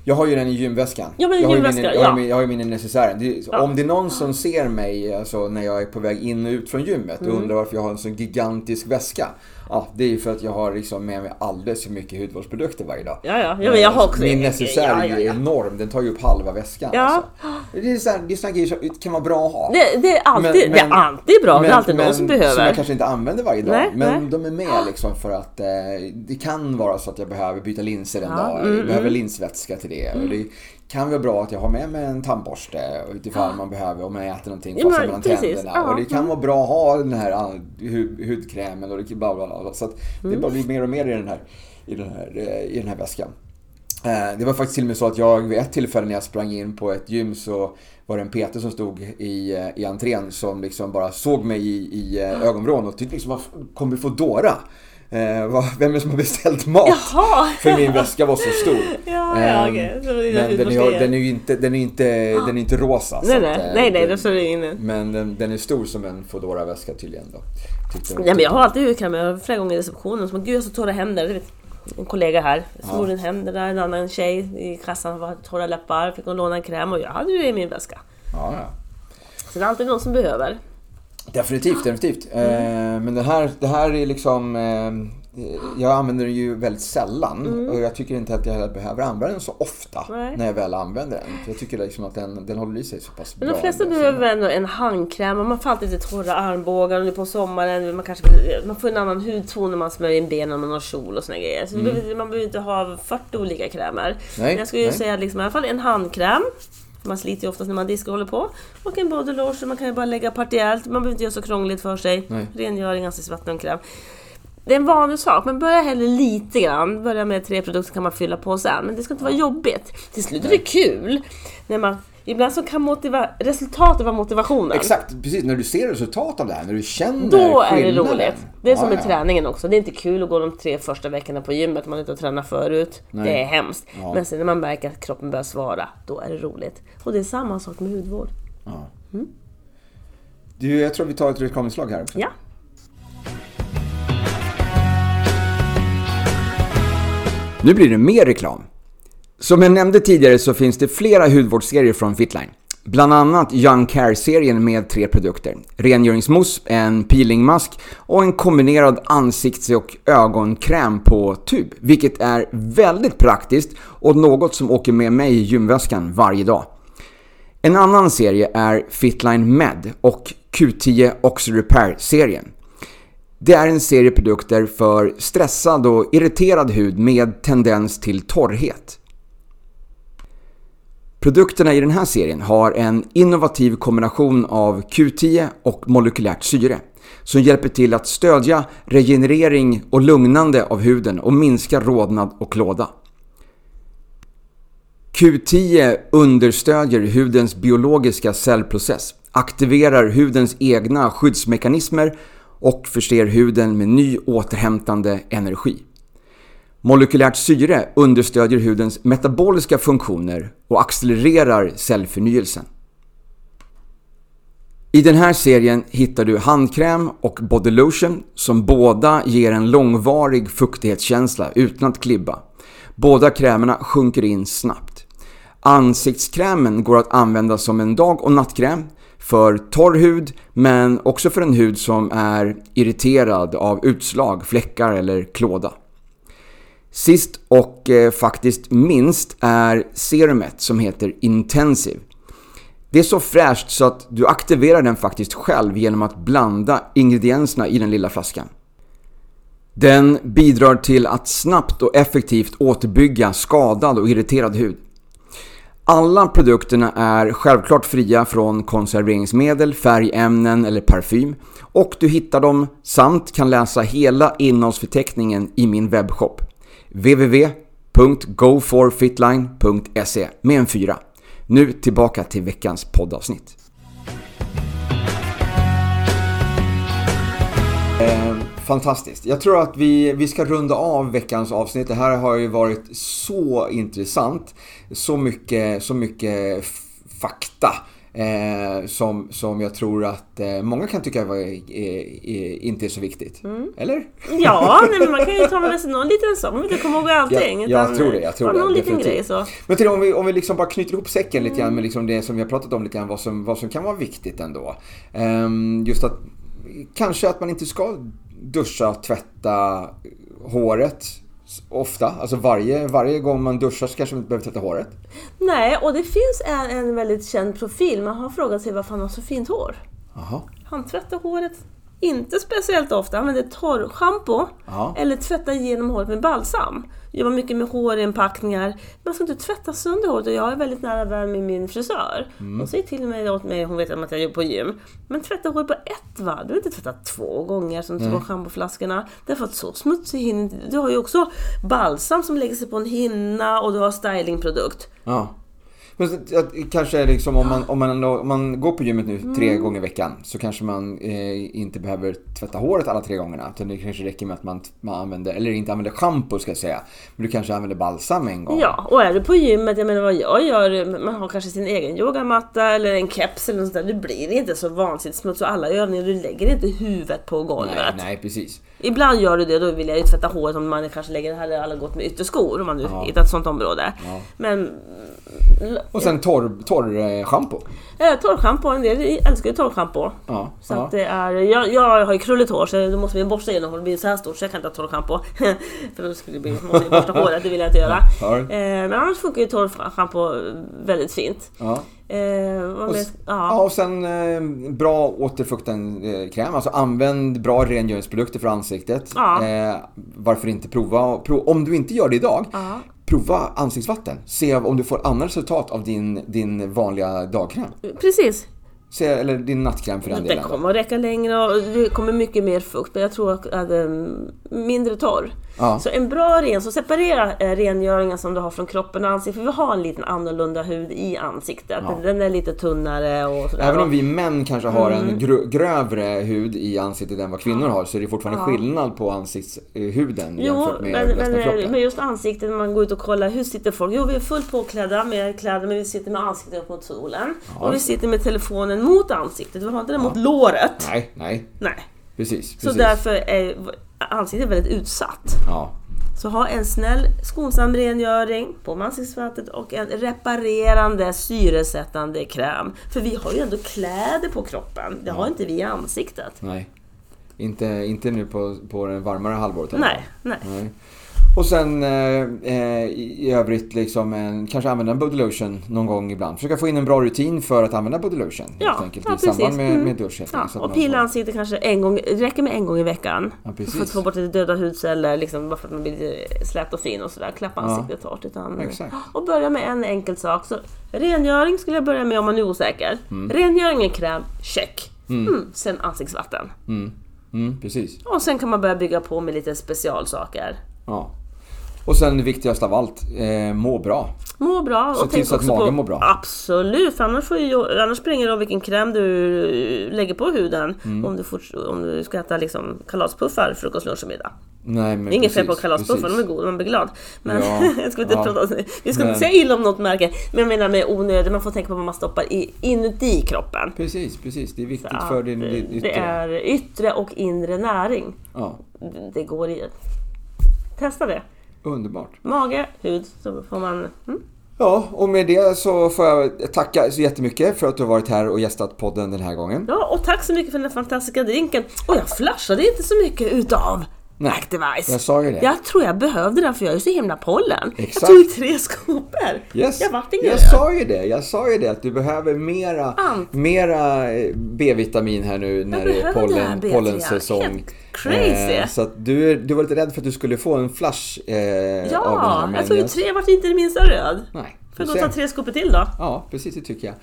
Jag har ju den i gymväskan. Ja, men jag, har gymväskan, jag, har ja. min, jag har ju min i necessären. Det, Ja. Om det är någon som ser mig alltså, när jag är på väg in och ut från gymmet och Mm. undrar varför jag har en så gigantisk väska. Ja, det är ju för att jag har liksom med mig alldeles för mycket hudvårdsprodukter varje dag. Ja, ja. ja men jag har också Min en- necessär ja, är ja, ja. enorm. Den tar ju upp halva väskan. Ja. Alltså. Det är sådana det är grejer som kan vara bra att ha. Det, det, är alltid, Men- det är men- alltid bra, det Men- är alltid någon men som Som behöver. jag kanske inte använder varje dag. Nej, men nej. de är med liksom för att eh, det kan vara så att jag behöver byta linser en dag. mm, jag behöver mm. linsvätska till det. Och det kan vara bra att jag har med mig en tandborste utifall man behöver om jag äter någonting Ja, men mellan precis. tänderna. Ja, Och det kan vara bra att ha den här ah, hu- hudkrämen och det bla bla bla. Så att Mm. det bara blir mer och mer i den här, i den här, eh, i den här väskan. Eh, Det var faktiskt till och med så att jag vid ett tillfälle när jag sprang in på ett gym så var det en PT som stod i, eh, i entrén som liksom bara såg mig i, i eh, ögonvrån och tyckte liksom, kommer vi få Dora? Eh, vad, vem är det som har beställt mat? Jaha! För min väska var så stor. Ja, ja, Ehm. Så Men den är, hudvårdsgrejer. den är ju inte, den är inte, den är inte rosa. så Nej, att, nej, eh, nej, nej, den- det inne. Men den, den är stor som en Foodora-väska tydligen då. Tyckte Ja, men jag har alltid jag har flera gånger i receptionen. Man, gud jag har så torra händer. En kollega här smorde en händer där, en annan tjej i kassan var torra läppar. Fick hon låna en kräm och jag hade ju det i min väska. Ja, ja. Så det är alltid någon som behöver. Definitivt, definitivt. Mm. Eh, men det här, det här är liksom... Eh, jag använder den ju väldigt sällan mm. och jag tycker inte att jag behöver använda den så ofta Nej. när jag väl använder den. Jag tycker liksom att den, den håller i sig så pass bra. Men de flesta behöver ändå en handkräm och man får alltid lite torra armbågar och nu på sommaren man kanske man får en annan hudton när man smörjer in benen med någon kjol och såna grejer. Så mm. man behöver inte ha 40 olika krämer. Nej. Men jag skulle ju Nej. säga liksom, i alla fall en handkräm man sliter ju oftast när man diskar och håller på. Och en body lotion, man kan ju bara lägga partiellt. Man behöver inte göra så krångligt för sig. Nej. Rengöring, ansiktsvatten och kräm. Det är en vanlig sak, men börja hellre lite grann. Börja med tre produkter kan man fylla på sen. Men det ska inte vara jobbigt. Till slut är det kul när man Ibland så kan motiva resultatet vara motivationen. Exakt, precis. När du ser resultat av det här, när du känner Då skillnaden. är det roligt. Det är som med ja. träningen också. Det är inte kul att gå de tre första veckorna på gymmet, man inte har tränat förut. Nej. Det är hemskt. Ja. Men sen när man märker att kroppen börjar svara, då är det roligt. Och det är samma sak med hudvård. Ja. Mm. Du, jag tror vi tar ett reklaminslag här också. Ja. Nu blir det mer reklam. Som jag nämnde tidigare så finns det flera hudvårdsserier från Fitline. Bland annat Young Care-serien med tre produkter. Rengöringsmousse, en peelingmask och en kombinerad ansikts och ögonkräm på tub. Vilket är väldigt praktiskt och något som åker med mig i gymväskan varje dag. En annan serie är Fitline Med och Q10 Oxy Repair-serien. Det är en serie produkter för stressad och irriterad hud med tendens till torrhet. Produkterna i den här serien har en innovativ kombination av Q10 och molekylärt syre som hjälper till att stödja regenerering och lugnande av huden och minska rodnad och klåda. Q10 understödjer hudens biologiska cellprocess, aktiverar hudens egna skyddsmekanismer och förser huden med ny återhämtande energi. Molekylärt syre understödjer hudens metaboliska funktioner och accelererar cellförnyelsen. I den här serien hittar du handkräm och body lotion som båda ger en långvarig fuktighetskänsla utan att klibba. Båda krämerna sjunker in snabbt. Ansiktskrämen går att använda som en dag och nattkräm för torr hud men också för en hud som är irriterad av utslag, fläckar eller klåda. Sist och eh, faktiskt minst är serumet som heter Intensive. Det är så fräscht så att du aktiverar den faktiskt själv genom att blanda ingredienserna i den lilla flaskan. Den bidrar till att snabbt och effektivt återbygga skadad och irriterad hud. Alla produkterna är självklart fria från konserveringsmedel, färgämnen eller parfym och du hittar dem samt kan läsa hela innehållsförteckningen i min webbshop www.goforfitline.se med en fyra. Nu tillbaka till veckans poddavsnitt. Eh, fantastiskt. Jag tror att vi, vi ska runda av veckans avsnitt. Det här har ju varit så intressant. Så mycket, så mycket fakta Eh, som, som jag tror att eh, många kan tycka var, eh, eh, inte är så viktigt. Mm. Eller? Ja, nej, men man kan ju ta med sig någon liten sån. Man vill inte komma ihåg allting. Ja, jag tror det. Jag tror det någon liten grej så. Men till, om, vi, om vi liksom bara knyter ihop säcken lite grann med liksom det som vi har pratat om lite grann. Vad som, vad som kan vara viktigt ändå. Um, just att kanske att man inte ska duscha, tvätta håret ofta. Alltså varje, varje gång man duschar så kanske man inte behöver tvätta håret. Nej, och det finns en, en väldigt känd profil. Man har frågat sig varför han har så fint hår. Aha. Han tvättar håret inte speciellt ofta, använder torrschampo eller tvättar igenom håret med balsam. Jobbar mycket med hårinpackningar. Man ska inte tvätta sönder håret och jag är väldigt nära vän med min frisör. Mm. Hon säger till och med åt mig, hon vet att jag jobbar på gym. Men tvätta håret på ett va? Du vill inte tvätta två gånger som två mm. schampoflaskorna. Därför att så smutsig hinner Du har ju också balsam som lägger sig på en hinna och du har stylingprodukt. Ja. Kanske liksom om man, om, man om man går på gymmet nu mm. tre gånger i veckan så kanske man eh, inte behöver tvätta håret alla tre gångerna. Utan det kanske räcker med att man, man använder, eller inte använder schampo ska jag säga. Men du kanske använder balsam en gång. Ja, och är du på gymmet, jag menar vad jag gör, man har kanske sin egen yogamatta eller en keps eller något sånt där. Det blir inte så vansinnigt smutsigt alla övningar, du lägger inte huvudet på golvet. Nej, nej precis. Ibland gör du det, då vill jag ju tvätta håret om man kanske lägger, hade alla gått med ytterskor om man nu ja. hittat ett sånt område. Ja. Men Och sen torr, torr shampoo. Eh, torrschampo, en del älskar ju torrschampo. Ja, Så ja. det är, jag, jag har ju krulligt hår så då måste vi borsta igenom och det blir så här stort så jag kan inte ha torrschampo. För då skulle det bli, måste jag borsta håret, det vill jag inte göra. Ja. Eh, men annars funkar ju torrschampo väldigt fint. Ja. Eh, Och, mer? s- ja, Ja. och sen eh, bra återfuktande eh, kräm. Alltså använd bra rengöringsprodukter för ansiktet. Ja. Eh, varför inte prova? Pro, om du inte gör det idag, Ja. Prova ansiktsvatten. Se om du får andra resultat av din, din vanliga dagkräm. Precis, Se, eller din nattkräm för den den delen. kommer att räcka längre och det kommer mycket mer fukt. Men jag tror att att den mindre torr. Ja. Så en bra ren, så separera eh, rengöringen som du har från kroppen och ansiktet. För vi har en liten annorlunda hud i ansiktet. Ja. Den är lite tunnare och sådär. Även om vi män kanske har Mm. en grö, grövre hud i ansiktet än vad kvinnor har så är det fortfarande Ja. skillnad på ansiktshuden Jo, jämfört med men, resten av kroppen. men just ansiktet när man går ut och kollar, hur sitter folk? Jo, vi är fullt påklädda med kläder men vi sitter med ansiktet upp mot solen. Ja. Och vi sitter med telefonen mot ansiktet, vi har inte den mot låret. Nej, nej, Nej. Precis. Så precis. därför är ansiktet väldigt utsatt. Ja. Så ha en snäll, skonsam rengöring på ansiktsvattnet och en reparerande, syresättande kräm. För vi har ju ändå kläder på kroppen, det har inte vi i ansiktet. Nej. Inte, inte nu på, på den varmare halvåret. Nej, nej. nej. Och sen eh, eh, i övrigt liksom en, kanske använda en body lotion någon gång ibland. Försöka få in en bra rutin för att använda body lotion helt Ja, enkelt ja, i samband med, Mm. med dusch. helt Ja, och pilla ansiktet kanske en gång, det räcker med en gång i veckan. Ja. För att få bort lite döda hudceller, liksom, bara för att man blir slät och fin och sådär. Klappa Ja. ansiktet torrt. Utan, Exakt. Och börja med en enkel sak. Så, rengöring skulle jag börja med om man är osäker. Mm. Rengöring med kräm, check. Mm. Sen ansiktsvatten. Mm. Mm, precis. Och sen kan man börja bygga på med lite specialsaker. Ja. Och sen det viktigaste av allt, eh, må bra. Må bra. Se och till tänk så att magen på, mår bra. Absolut, för annars, får ju, annars springer det av vilken kräm du lägger på huden. Mm. Om, du får, om du ska äta liksom kalaspuffar, frukost, lunch och middag. Nej, men Det är inget fel på kalaspuffar, de är goda, man blir glad. Men Ja, jag ska inte ja. prata, vi ska Men- inte säga illa om något märke. Men jag menar med onödigt, man får tänka på vad man stoppar i, inuti kroppen. Precis, precis. Det är viktigt Så för din, din yttre. Det är yttre och inre näring. Ja, Det går i. Testa det. Underbart. Mage, hud, så får man... Mm. Ja, och med det så får jag tacka så jättemycket för att du har varit här och gästat podden den här gången. Ja, och tack så mycket för den fantastiska drinken. Och jag flashade inte så mycket utav Nej, Activise. jag sa ju det. Jag tror jag behövde den för jag är så himla pollen. Exakt. Jag tog tre skopor. Yes. Jag vart ingen jag röd. sa ju det, jag sa ju det att du behöver mera, Ant. mera eh, B-vitamin här nu när det är behöver det här pollen, B3, pollensäsong. helt crazy. Eh, så du, du var lite rädd för att du skulle få en flash eh, av den här. Ja, jag tog ju tre, vart inte det minsta röd. Nej, Får jag ta tre skopor till då? Ja, precis det tycker jag.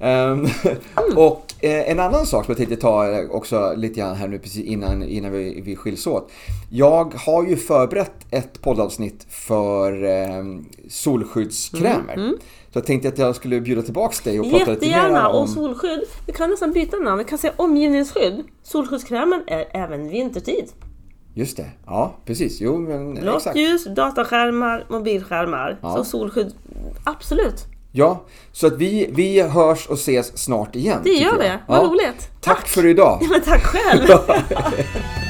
Ehm, och eh, en annan sak som jag tänkte ta eh, också lite grann här nu precis innan, innan vi, vi skiljs åt. Jag har ju förberett ett poddavsnitt för eh, solskyddskrämer. Mm, Så jag tänkte att jag skulle bjuda tillbaks dig och prata lite mer om... Och solskydd. Vi kan nästan byta namn. Vi kan säga omgivningsskydd. Solskyddskrämen är även vintertid. Just det, ja precis. Jo men Blått exakt. ljus, dataskärmar, mobilskärmar. Ja. Så solskydd, absolut. Ja, så att vi, vi hörs och ses snart igen. Det gör vi. Vad Ja. roligt. Tack för idag. Ja, men tack själv.